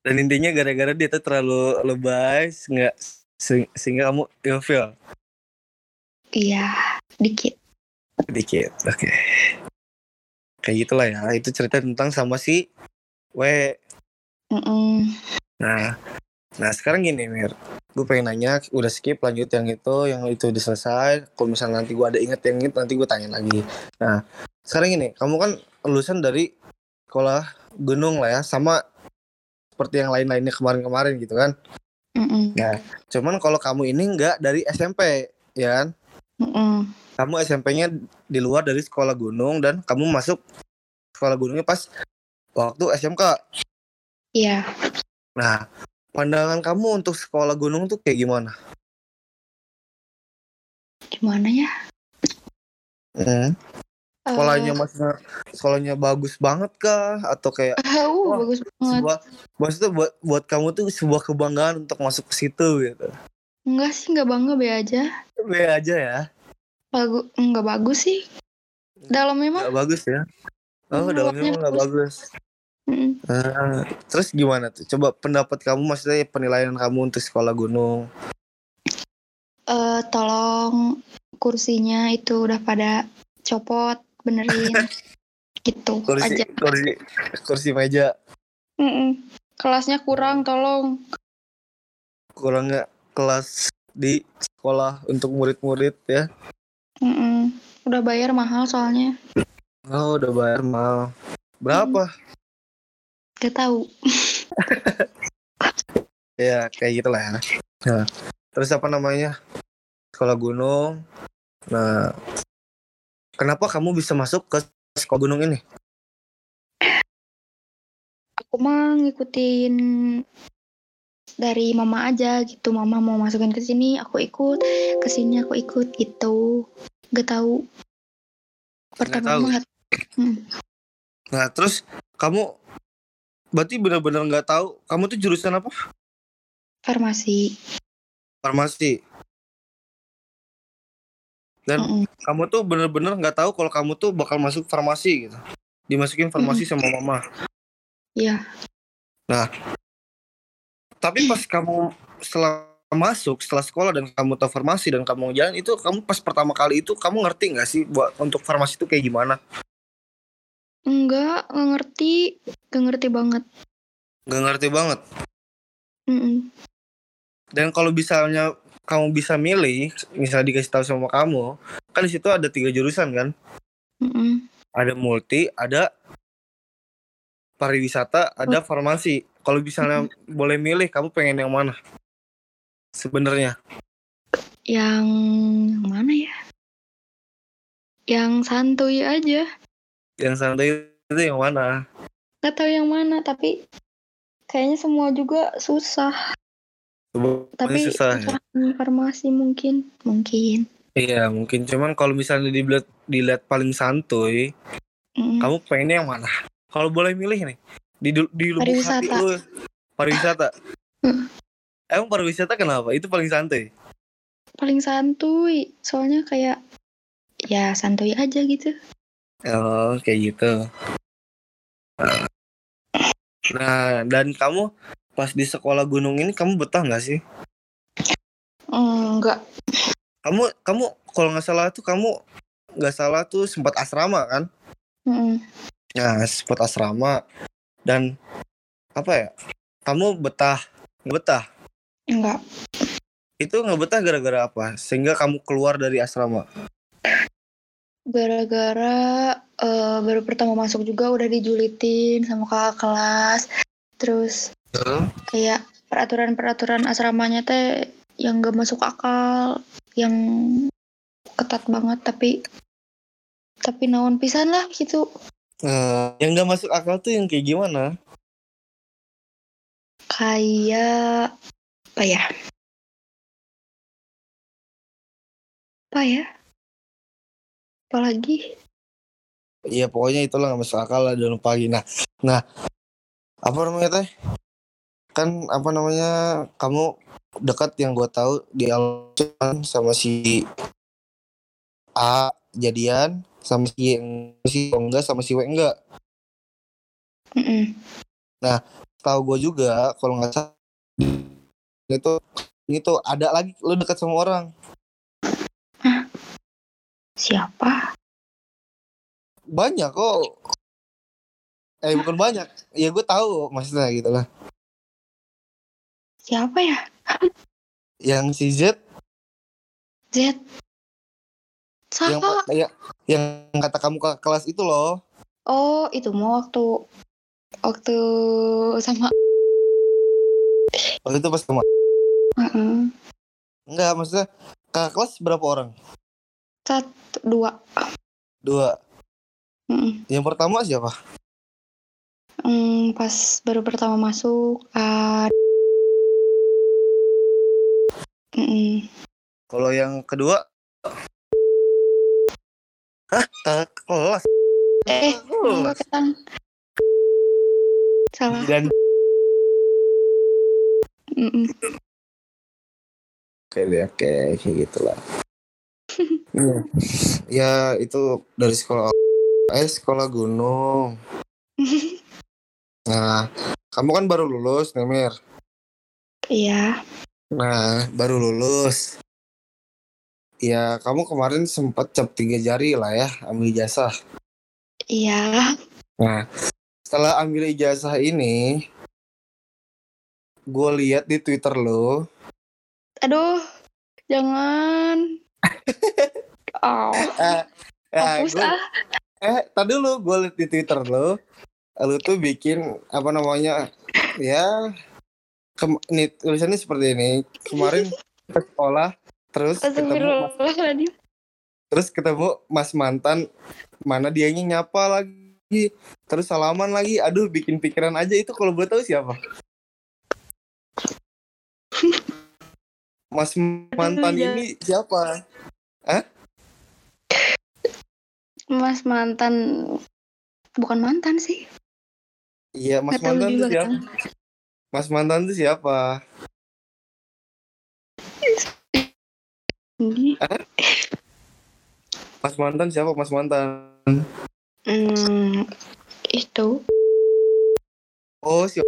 S2: Dan intinya gara-gara dia tuh terlalu lebay, nggak se- sehingga kamu ilfil
S3: iya, dikit.
S2: dikit. Oke. Kayak gitulah ya. Itu cerita tentang sama si W.
S3: Mm-mm.
S2: Nah, nah sekarang gini Mir, gue pengen nanya, udah skip lanjut yang itu, yang itu udah selesai. Kalau misalnya nanti gue ada inget yang itu, nanti gue tanya lagi. Nah, sekarang gini, kamu kan lulusan dari sekolah gunung lah ya, sama seperti yang lain-lainnya kemarin-kemarin gitu kan.
S3: Mm-mm.
S2: Cuman kalau kamu ini enggak dari SMP, ya kan?
S3: Mm-mm.
S2: Kamu SMP-nya di luar dari sekolah gunung dan kamu masuk sekolah gunungnya pas waktu SMK.
S3: Iya.
S2: Nah, pandangan kamu untuk sekolah gunung tuh kayak gimana?
S3: Gimana ya?
S2: Hmm. Sekolahnya
S3: Eh,
S2: maksudnya sekolahnya bagus banget kah atau kayak
S3: uh,
S2: Wah,
S3: bagus banget.
S2: sebuah maksudnya buat buat kamu tuh sebuah kebanggaan untuk masuk ke situ gitu.
S3: Enggak sih, enggak bangga be aja.
S2: Be aja ya.
S3: Bagus, enggak bagus sih. Dalamnya mah.
S2: Nggak bagus ya. Oh, dalamnya
S3: luarnya
S2: emang nggak bagus.
S3: mm,
S2: Ah, terus gimana tuh? Coba pendapat kamu maksudnya penilaian kamu untuk sekolah gunung.
S3: eh, tolong kursinya itu udah pada copot, benerin. gitu
S2: Kursi
S3: aja.
S2: kursi kursi meja
S3: Mm-mm. Kelasnya kurang, tolong.
S2: kurangnya kelas di sekolah untuk murid-murid ya.
S3: Mm-mm. Udah bayar mahal soalnya.
S2: Oh, udah bayar mahal. Berapa?
S3: Gak tahu.
S2: Ya, kayak gitulah ya. Nah, terus apa namanya? Sekolah gunung. Nah, kenapa kamu bisa masuk ke sekolah gunung ini?
S3: Aku mah ngikutin dari mama aja gitu. Mama mau masukin ke sini, aku ikut. Ke sini aku ikut gitu. Gak tahu. Pertama
S2: tahu.
S3: mah nggak- Hmm.
S2: Nah, terus kamu berarti benar-benar nggak tahu kamu tuh jurusan apa?
S3: farmasi.
S2: Farmasi. Dan
S3: Mm-mm.
S2: kamu tuh bener-bener nggak tahu kalau kamu tuh bakal masuk farmasi gitu. Dimasukin farmasi sama mama.
S3: Iya.
S2: Tapi pas kamu setelah masuk setelah sekolah dan kamu tahu farmasi dan kamu jalan itu kamu pas pertama kali itu kamu ngerti nggak sih buat untuk farmasi itu kayak gimana?
S3: Enggak, nggak ngerti. Nggak ngerti banget.
S2: Nggak ngerti banget.
S3: Mm-mm.
S2: Dan kalau misalnya kamu bisa milih, misalnya dikasih tahu sama kamu, kan di situ ada tiga jurusan kan?
S3: Mm-mm.
S2: Ada multi, ada pariwisata, ada farmasi. Kalau misalnya boleh milih, kamu pengen yang mana? Sebenarnya.
S3: Yang mana ya? Yang santuy aja.
S2: Yang santai itu yang mana?
S3: Nggak tahu yang mana, tapi kayaknya semua juga susah. Tapi
S2: susah ya.
S3: farmasi mungkin, mungkin.
S2: Iya, mungkin cuman kalau misalnya dilihat dilihat paling santuy,
S3: Mm,
S2: kamu pengennya yang mana? Kalau boleh milih nih, di di lubuk hati
S3: Pariwisata.
S2: lu pariwisata.
S3: Mm.
S2: Emang pariwisata kenapa? Itu paling santuy.
S3: paling santuy soalnya kayak ya santuy aja gitu
S2: Oh, kayak gitu. Nah, dan kamu pas di sekolah gunung ini kamu betah nggak sih?
S3: enggak
S2: Kamu kamu kalau nggak salah tuh kamu nggak salah tuh sempat asrama kan?
S3: Mm,
S2: Nah, sempat asrama dan apa ya? Kamu betah nggak betah?
S3: enggak
S2: Itu nggak betah gara-gara apa? Sehingga kamu keluar dari asrama.
S3: gara-gara eh, baru pertama masuk juga udah dijulitin sama kakak kelas terus kayak peraturan-peraturan asramanya teh yang gak masuk akal yang ketat banget tapi tapi naon pisan lah gitu
S2: Eh, yang nggak masuk akal tuh yang kayak gimana?
S3: kayak apa ya apa ya apalagi
S2: Iya pokoknya itulah nggak masuk akal lah dalam pagi. Nah, nah apa namanya teh? Kan apa namanya kamu dekat yang gue tahu di cuman sama si A jadian sama si si enggak sama si W enggak.
S3: Mm-mm.
S2: Tahu gue juga kalau nggak salah itu itu ada lagi lu dekat sama orang.
S3: siapa
S2: Banyak kok. Eh bukan banyak. Ya gue tahu maksudnya gitu lah.
S3: Siapa ya
S2: Yang si Z
S3: Z
S2: yang
S3: Saka
S2: yang yang kata kamu ke kelas itu loh.
S3: oh itu mau waktu waktu sama
S2: Waktu itu pas kema
S3: Heeh.
S2: Enggak, maksudnya kakak kelas berapa orang?
S3: satu dua
S2: Dua.
S3: Mm-mm.
S2: Yang pertama siapa?
S3: Hmm, pas baru pertama masuk ah
S2: Kalau yang kedua? Hah? Kakak kelas?
S3: eh
S2: Oh.
S3: ketang salah
S2: Dan
S3: Mm-mm.
S2: Oke deh, oke, kayak gitulah. Iya. ya itu dari sekolah eh sekolah gunung. Nah, kamu kan baru lulus, Nemir.
S3: iya
S2: Nah, baru lulus. Ya, kamu kemarin sempat cap tiga jari lah ya, ambil ijazah.
S3: iya.
S2: Nah, setelah ambil ijazah ini, gue lihat di Twitter lo,
S3: aduh jangan. Oh
S2: eh, eh, gua-
S3: ah.
S2: eh, tadi dulu gue lihat di Twitter lo, lo tuh bikin apa namanya, ya, nih tulisannya seperti ini. Kemarin ke sekolah, terus ketemu mas, terus ketemu mas mantan, mana dianya nyapa lagi, terus salaman lagi, aduh bikin pikiran aja itu kalau boleh tahu siapa? Mas mantan
S3: ya.
S2: ini siapa?
S3: mas mantan bukan mantan sih
S2: Iya, Mas
S3: tahu
S2: mantan
S3: juga
S2: siapa? Mas mantan tuh siapa?
S3: Ini,
S2: Mas mantan siapa? Mas mantan.
S3: hmm, itu
S2: Oh, si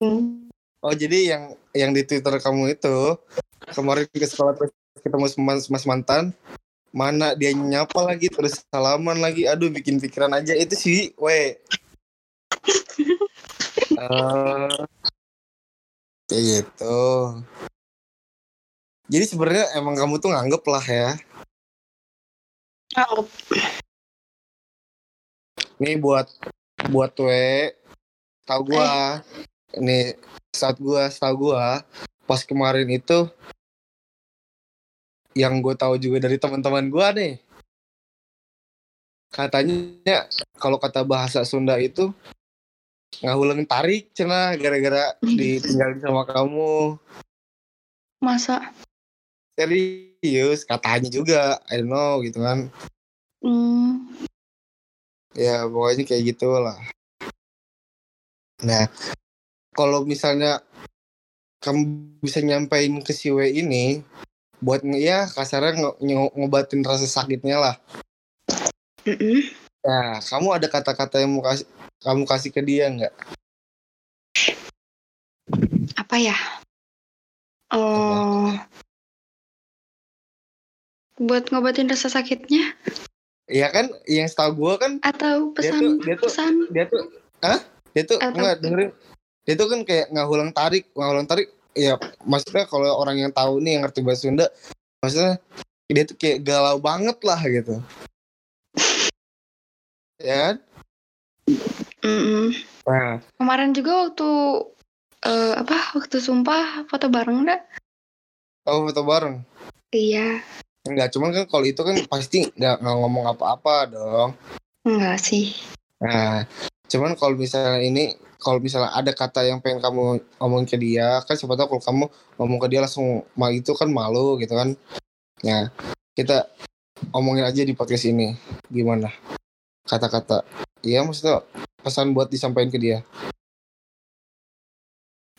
S3: Hmm,
S2: Oh, jadi yang yang di Twitter kamu itu kemarin ke sekolah terus ketemu mas, mas mantan, mana dia nyapa lagi terus salaman lagi, aduh bikin pikiran aja itu sih, we. Eh, kayak gitu. Jadi sebenarnya emang kamu tuh nganggep lah ya.
S3: anggap
S2: Nih buat buat we, tau gua. Nih saat gua, tahu gua pas kemarin itu yang gue tahu juga dari teman-teman gua nih. Katanya kalau kata bahasa Sunda itu ngahuleng tarik cenah gara-gara ditinggalin sama kamu.
S3: masa
S2: serius katanya juga I don't know gitu kan.
S3: Hmm,
S2: ya pokoknya kayak gitu lah. Nah kalau misalnya kamu bisa nyampein ke si W ini buat ya kasarnya nge- nge- ngobatin rasa sakitnya lah.
S3: Mm-mm.
S2: nah kamu ada kata-kata yang mau kasih kamu kasih ke dia nggak?
S3: Apa ya? Oh, buat ngobatin rasa sakitnya?
S2: Iya kan yang setahu gue kan
S3: atau
S2: Dia
S3: pesan
S2: tuh- dia tuh-
S3: pesan?
S2: dia tuh ah dia tuh
S3: Atau-
S2: nggak dengerin. Dia tuh kan kayak nggak ulang tarik nggak ulang tarik. Ya maksudnya kalau orang yang tahu nih yang ngerti bahasa Sunda maksudnya dia tuh kayak galau banget lah gitu. Ya kan?
S3: Mm-mm.
S2: nah.
S3: Kemarin juga waktu eh, apa waktu sumpah foto bareng enggak?
S2: kamu foto bareng?
S3: Iya,
S2: Enggak, cuman kan kalau itu kan pasti nggak ngomong apa-apa dong.
S3: enggak sih.
S2: Nah, cuman kalau misalnya ini, kalau misalnya ada kata yang pengen kamu ngomong ke dia, kan siapa tahu kalau kamu ngomong ke dia langsung mal itu kan malu gitu kan. Nah, kita omongin aja di podcast ini. Gimana? Kata-kata. Iya, maksudnya pesan buat disampaikan ke dia.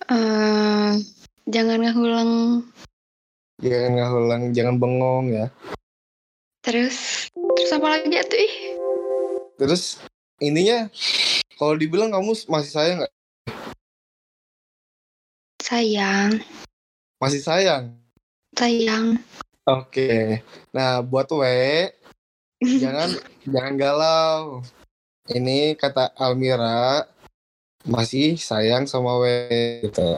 S3: eh jangan ngulang
S2: Jangan ngulang, jangan bengong ya.
S3: terus terus apa lagi ya tuh ih?
S2: Terus ininya, kalau dibilang kamu masih sayang nggak?
S3: Sayang,
S2: Masih sayang.
S3: sayang.
S2: Oke. Nah, buat W, jangan jangan galau. Ini kata Almira masih sayang sama W gitu.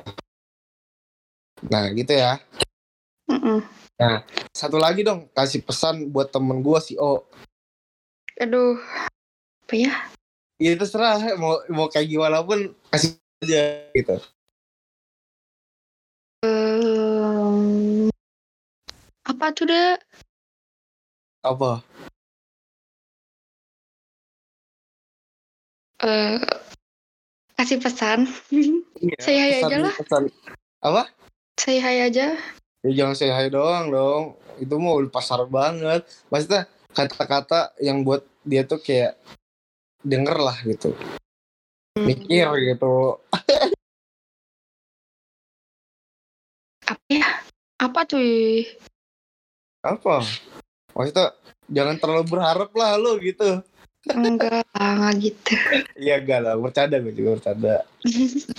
S2: Nah, gitu ya.
S3: Mm-mm.
S2: Satu lagi dong, kasih pesan buat temen gua si O.
S3: Aduh, apa ya?
S2: Ya terserah mau mau kayak gimana pun kasih aja gitu.
S3: Em, apa tuh deh?
S2: Apa?
S3: Eh, kasih pesan.
S2: Iya,
S3: Say hi
S2: pesan-
S3: aja lah.
S2: pesan. Apa?
S3: Say hi aja.
S2: Ya jangan say hi doang dong. Itu mau pasar banget. Maksudnya kata-kata yang buat dia tuh kayak denger lah gitu. Mikir gitu.
S3: Apa ya? Apa cuy?
S2: Apa? Maksudnya jangan terlalu berharap lah lo gitu.
S3: Enggak, enggak gitu.
S2: Iya enggak lah, bercanda gue juga bercanda.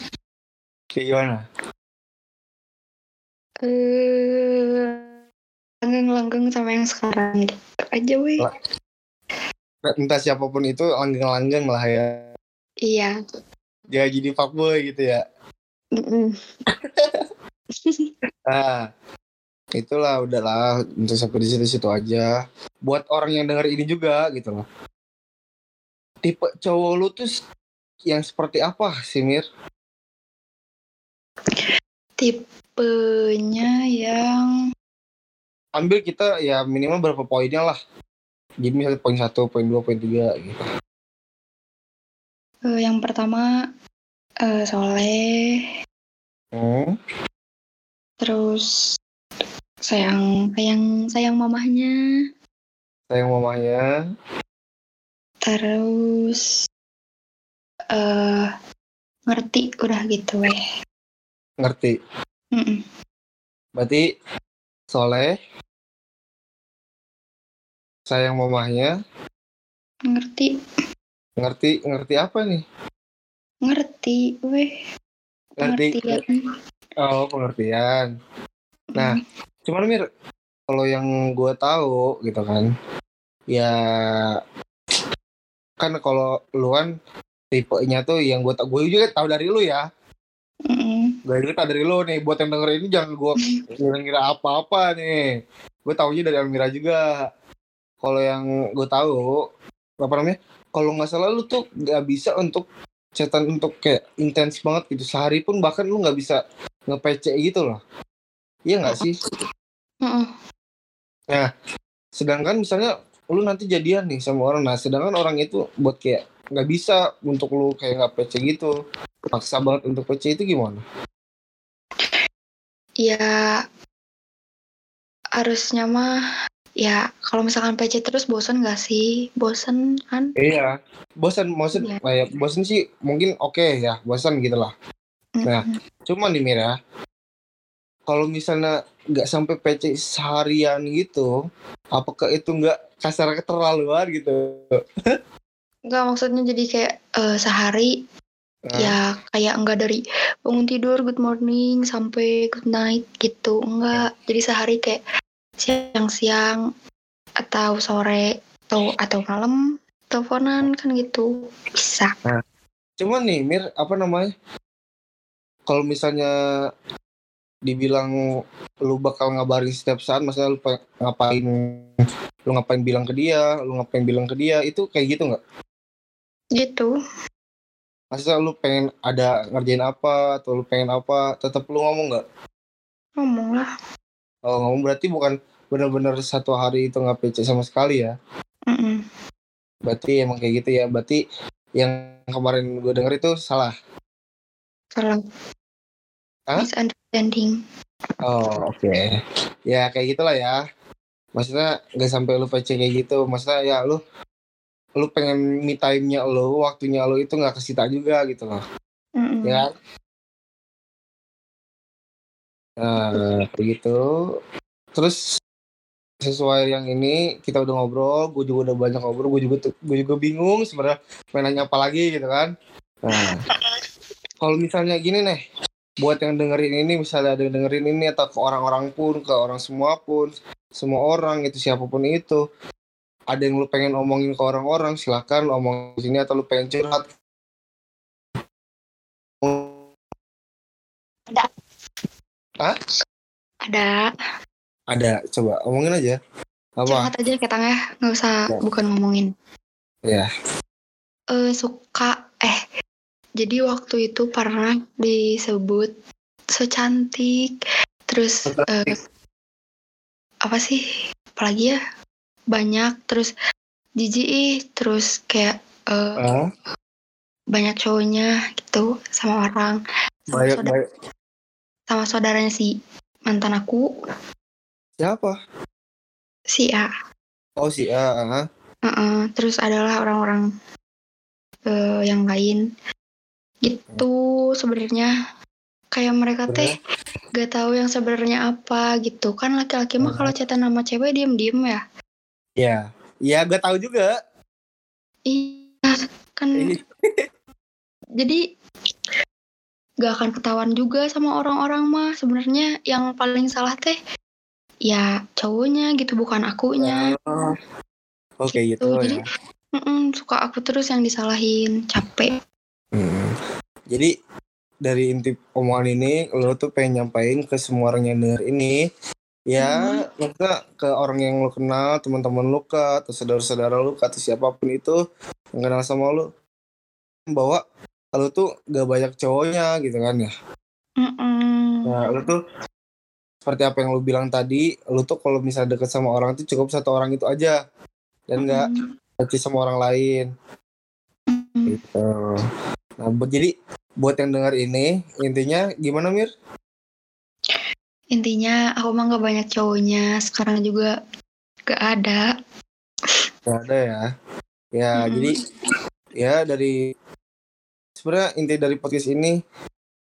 S2: Kayak gimana?
S3: Eh, langgeng-langgeng sama yang sekarang gitu aja weh.
S2: Lah. Entah siapa pun itu langgeng-langgeng lah ya.
S3: Iya.
S2: Jangan jadi fuckboy gitu ya. Nah, itulah udahlah untuk sampai di situ-situ aja. Buat orang yang denger ini juga gitu loh. Tipe cowok lu tuh yang seperti apa sih Mir?
S3: Tipenya yang
S2: Ambil kita ya minimal berapa poinnya lah. Jadi misalnya poin satu, poin dua, poin tiga gitu.
S3: eh, yang pertama eh, soleh,
S2: Hmm.
S3: terus sayang sayang sayang mamahnya,
S2: Sayang mamanya.
S3: terus eh ngerti udah gitu weh.
S2: Ngerti.
S3: Mm-mm.
S2: Berarti soleh. Sayang mamahnya.
S3: Ngerti,
S2: Ngerti, ngerti apa nih?
S3: ngerti weh.
S2: Ngerti. Oh, pengertian. Nah, cuman Mir, kalau yang gue tahu gitu kan, ya kan kalau lu kan tipenya tuh yang gue gue juga tahu dari lu ya.
S3: Mm-mm.
S2: Juga tahu dari lu nih. Buat yang denger ini jangan gue ngira-ngira apa-apa nih. Gue taunya dari Almira juga. Kalau yang gue tahu apa namanya? Kalau nggak salah lu tuh nggak bisa untuk chatan untuk kayak intens banget gitu. Sehari pun bahkan lu nggak bisa nge-PC gitu loh. Iya nggak sih?
S3: Mm-mm.
S2: sedangkan misalnya lu nanti jadian nih sama orang nah sedangkan orang itu buat kayak nggak bisa untuk lu kayak nggak PC gitu paksa banget untuk PC itu gimana
S3: Ya harusnya mah ya kalau misalkan PC terus bosen gak sih? Bosen kan?
S2: Iya, bosan, bosan,
S3: Iya.
S2: kayak bosan sih mungkin oke ya, bosan gitu lah. Nah,
S3: Mm-mm.
S2: Cuma nih Mir ya, kalau misalnya nggak sampai PC seharian gitu, apakah itu nggak kasar keterlaluan gitu?
S3: Enggak maksudnya jadi kayak eh, sehari
S2: Nah,
S3: ya kayak enggak dari bangun tidur good morning sampai good night gitu enggak jadi sehari kayak siang-siang atau sore atau atau malam teleponan kan gitu bisa.
S2: Cuma nih Mir, apa namanya? Kalau misalnya dibilang lu bakal ngabarin setiap saat, maksudnya lu ngapain, lu ngapain bilang ke dia, lu ngapain bilang ke dia, itu kayak gitu nggak?
S3: gitu
S2: Maksudnya lu pengen ada ngerjain apa, atau lu pengen apa, tetap lu ngomong nggak?
S3: ngomong lah
S2: Oh ngomong berarti bukan benar-benar satu hari itu nggak PC sama sekali ya?
S3: Mm-mm.
S2: Berarti emang kayak gitu ya. Berarti yang kemarin gue denger itu salah.
S3: salah
S2: Hah?
S3: misunderstanding
S2: Oh oke. Ya kayak gitulah ya. Maksudnya nggak sampai lu PC kayak gitu. Maksudnya ya lu lu pengen me time-nya lu, waktunya lu itu nggak kesita juga gitu loh.
S3: Mm-mm.
S2: Ya kan? Nah, kayak gitu. Terus sesuai yang ini kita udah ngobrol, gue juga udah banyak ngobrol, gue juga gue juga bingung sebenarnya pengen nanya apa lagi gitu kan. Nah, kalau misalnya gini nih, buat yang dengerin ini misalnya ada yang dengerin ini atau ke orang-orang pun, ke orang semua pun, semua orang itu siapa pun itu, ada yang lu pengen omongin ke orang-orang, silahkan lu omong di sini atau lu pengen curhat.
S3: ada
S2: Ada, coba omongin aja. Apa?
S3: curhat aja ketang ya nggak usah
S2: Ya.
S3: bukan ngomongin
S2: Ya.
S3: eh suka eh jadi waktu itu pernah disebut so cantik terus
S2: So cantik.
S3: eh, apa sih apalagi ya banyak terus jijik ih terus kayak eh,
S2: Ah,
S3: banyak cowoknya gitu sama orang sama,
S2: banyak,
S3: saudara,
S2: banyak.
S3: sama saudaranya si mantan aku
S2: Siapa?
S3: si A
S2: Oh si A. ah.
S3: Heeh, terus adalah orang-orang eh, yang lain gitu sebenarnya kayak mereka teh gak tahu yang sebenarnya apa gitu kan laki-laki mah
S2: Hmm.
S3: kalau chatan nama cewek diem-diem ya
S2: Ya. Ya, gue tahu juga.
S3: iya kan jadi gak akan ketahuan juga sama orang-orang mah sebenarnya yang paling salah teh ya cowoknya gitu bukan akunya
S2: Oh. Oke
S3: Gitu,
S2: gitu,
S3: jadi-
S2: ya.
S3: Mm-mm, suka aku terus yang disalahin capek
S2: Hmm. Jadi dari inti omongan ini, lo tuh pengen nyampain ke semua orang yang denger ini, ya, maksudnya ke orang yang lo kenal, teman-teman lo kah, atau saudara-saudara lo kah, atau siapa pun itu yang kenal sama lo, bahwa lo tuh gak banyak cowoknya gitu kan ya.
S3: Mm-mm.
S2: Nah, lo tuh seperti apa yang lo bilang tadi, lo tuh kalau misalnya deket sama orang tuh cukup satu orang itu aja, dan nggak
S3: Mm-mm.
S2: deket sama orang lain.
S3: Mm-mm.
S2: Gitu. Nah, buat jadi buat yang dengar ini intinya gimana Mir?
S3: Intinya aku mah gak banyak cowoknya. Sekarang juga gak ada.
S2: Gak ada ya. Ya
S3: Mm-mm.
S2: jadi ya dari sebenarnya inti dari podcast ini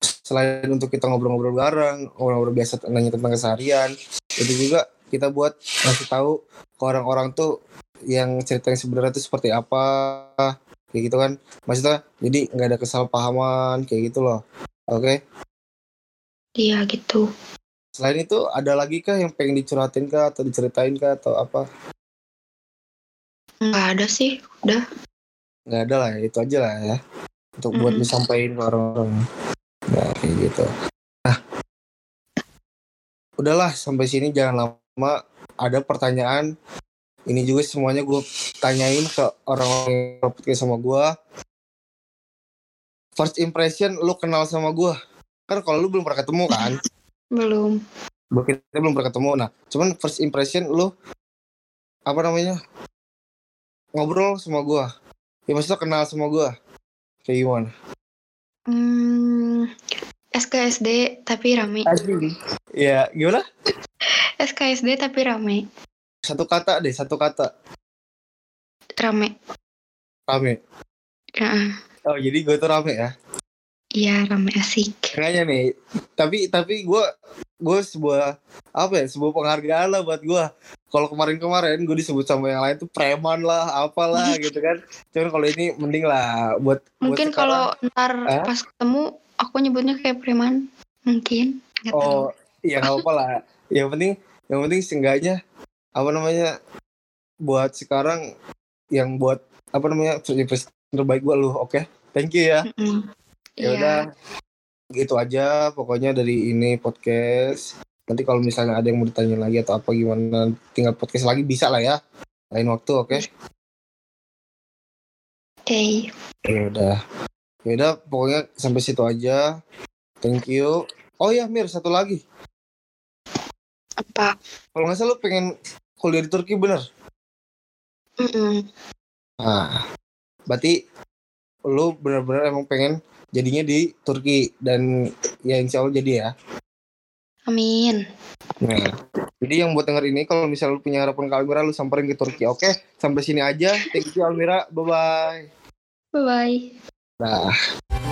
S2: selain untuk kita ngobrol-ngobrol bareng, ngobrol-ngobrol biasa nanya tentang keseharian, itu juga kita buat ngasih tahu ke orang-orang tuh yang cerita yang sebenarnya itu seperti apa kayak gitu kan. Maksudnya jadi nggak ada kesalahpahaman kayak gitu loh. Oke?
S3: Iya gitu
S2: selain itu ada lagi kah yang pengen dicurhatin kah atau diceritain kah atau apa?
S3: Gak ada sih Udah.
S2: Nggak ada lah ya itu aja lah ya. Untuk buat
S3: Mm-mm.
S2: disampaikan ke orang-orang. Nah kayak gitu. Nah. Udahlah sampai sini jangan lama. Ada pertanyaan. Ini juga semuanya gue tanyain ke orang-orang yang podcast sama gue first impression lu kenal sama gue kan kalau lu belum pernah ketemu kan
S3: Belum
S2: kita belum pernah ketemu nah cuman first impression lu apa namanya ngobrol sama gue ya maksudnya kenal sama gue kayak gimana
S3: hmm, SKSD tapi rame
S2: Asli. Ya, gimana?
S3: SK KSD tapi rame.
S2: Satu kata deh, satu kata.
S3: Rame.
S2: Rame.
S3: Heeh.
S2: Oh, jadi gue tuh rame ya.
S3: Iya, rame asik.
S2: Kayaknya nih. Tapi tapi gue gue sebuah apa ya sebuah penghargaan lah buat gue kalau kemarin-kemarin gue disebut sama yang lain tuh preman lah apalah gitu kan cuman kalau ini mending lah buat
S3: Mungkin kalau ntar
S2: Hah?
S3: pas ketemu aku nyebutnya kayak preman. Mungkin. Tahu.
S2: oh iya nggak apa lah yang penting yang penting seenggaknya apa namanya buat sekarang yang buat apa namanya terbaik gue lu oke thank you ya
S3: Mm-mm.
S2: Ya
S3: Iya.
S2: udah gitu aja pokoknya dari ini podcast. Nanti kalau misalnya ada yang mau ditanya lagi atau apa gimana tinggal podcast lagi bisa lah ya. Lain waktu oke?
S3: Oke.
S2: ya udah. Ya udah pokoknya sampai situ aja. Thank you. Oh ya Mir satu lagi.
S3: Apa?
S2: kalau nggak salah lu pengen kuliah di Turki bener?
S3: Mm-mm.
S2: nah berarti lu bener-bener emang pengen jadinya di Turki dan ya insya Allah jadi ya
S3: Amin.
S2: Nah, jadi yang buat denger ini kalau misalnya lu punya harapan ke Almira lu samperin ke Turki. Oke, sampai sini aja. Thank you Almira. Bye bye.
S3: Bye bye.
S2: Nah.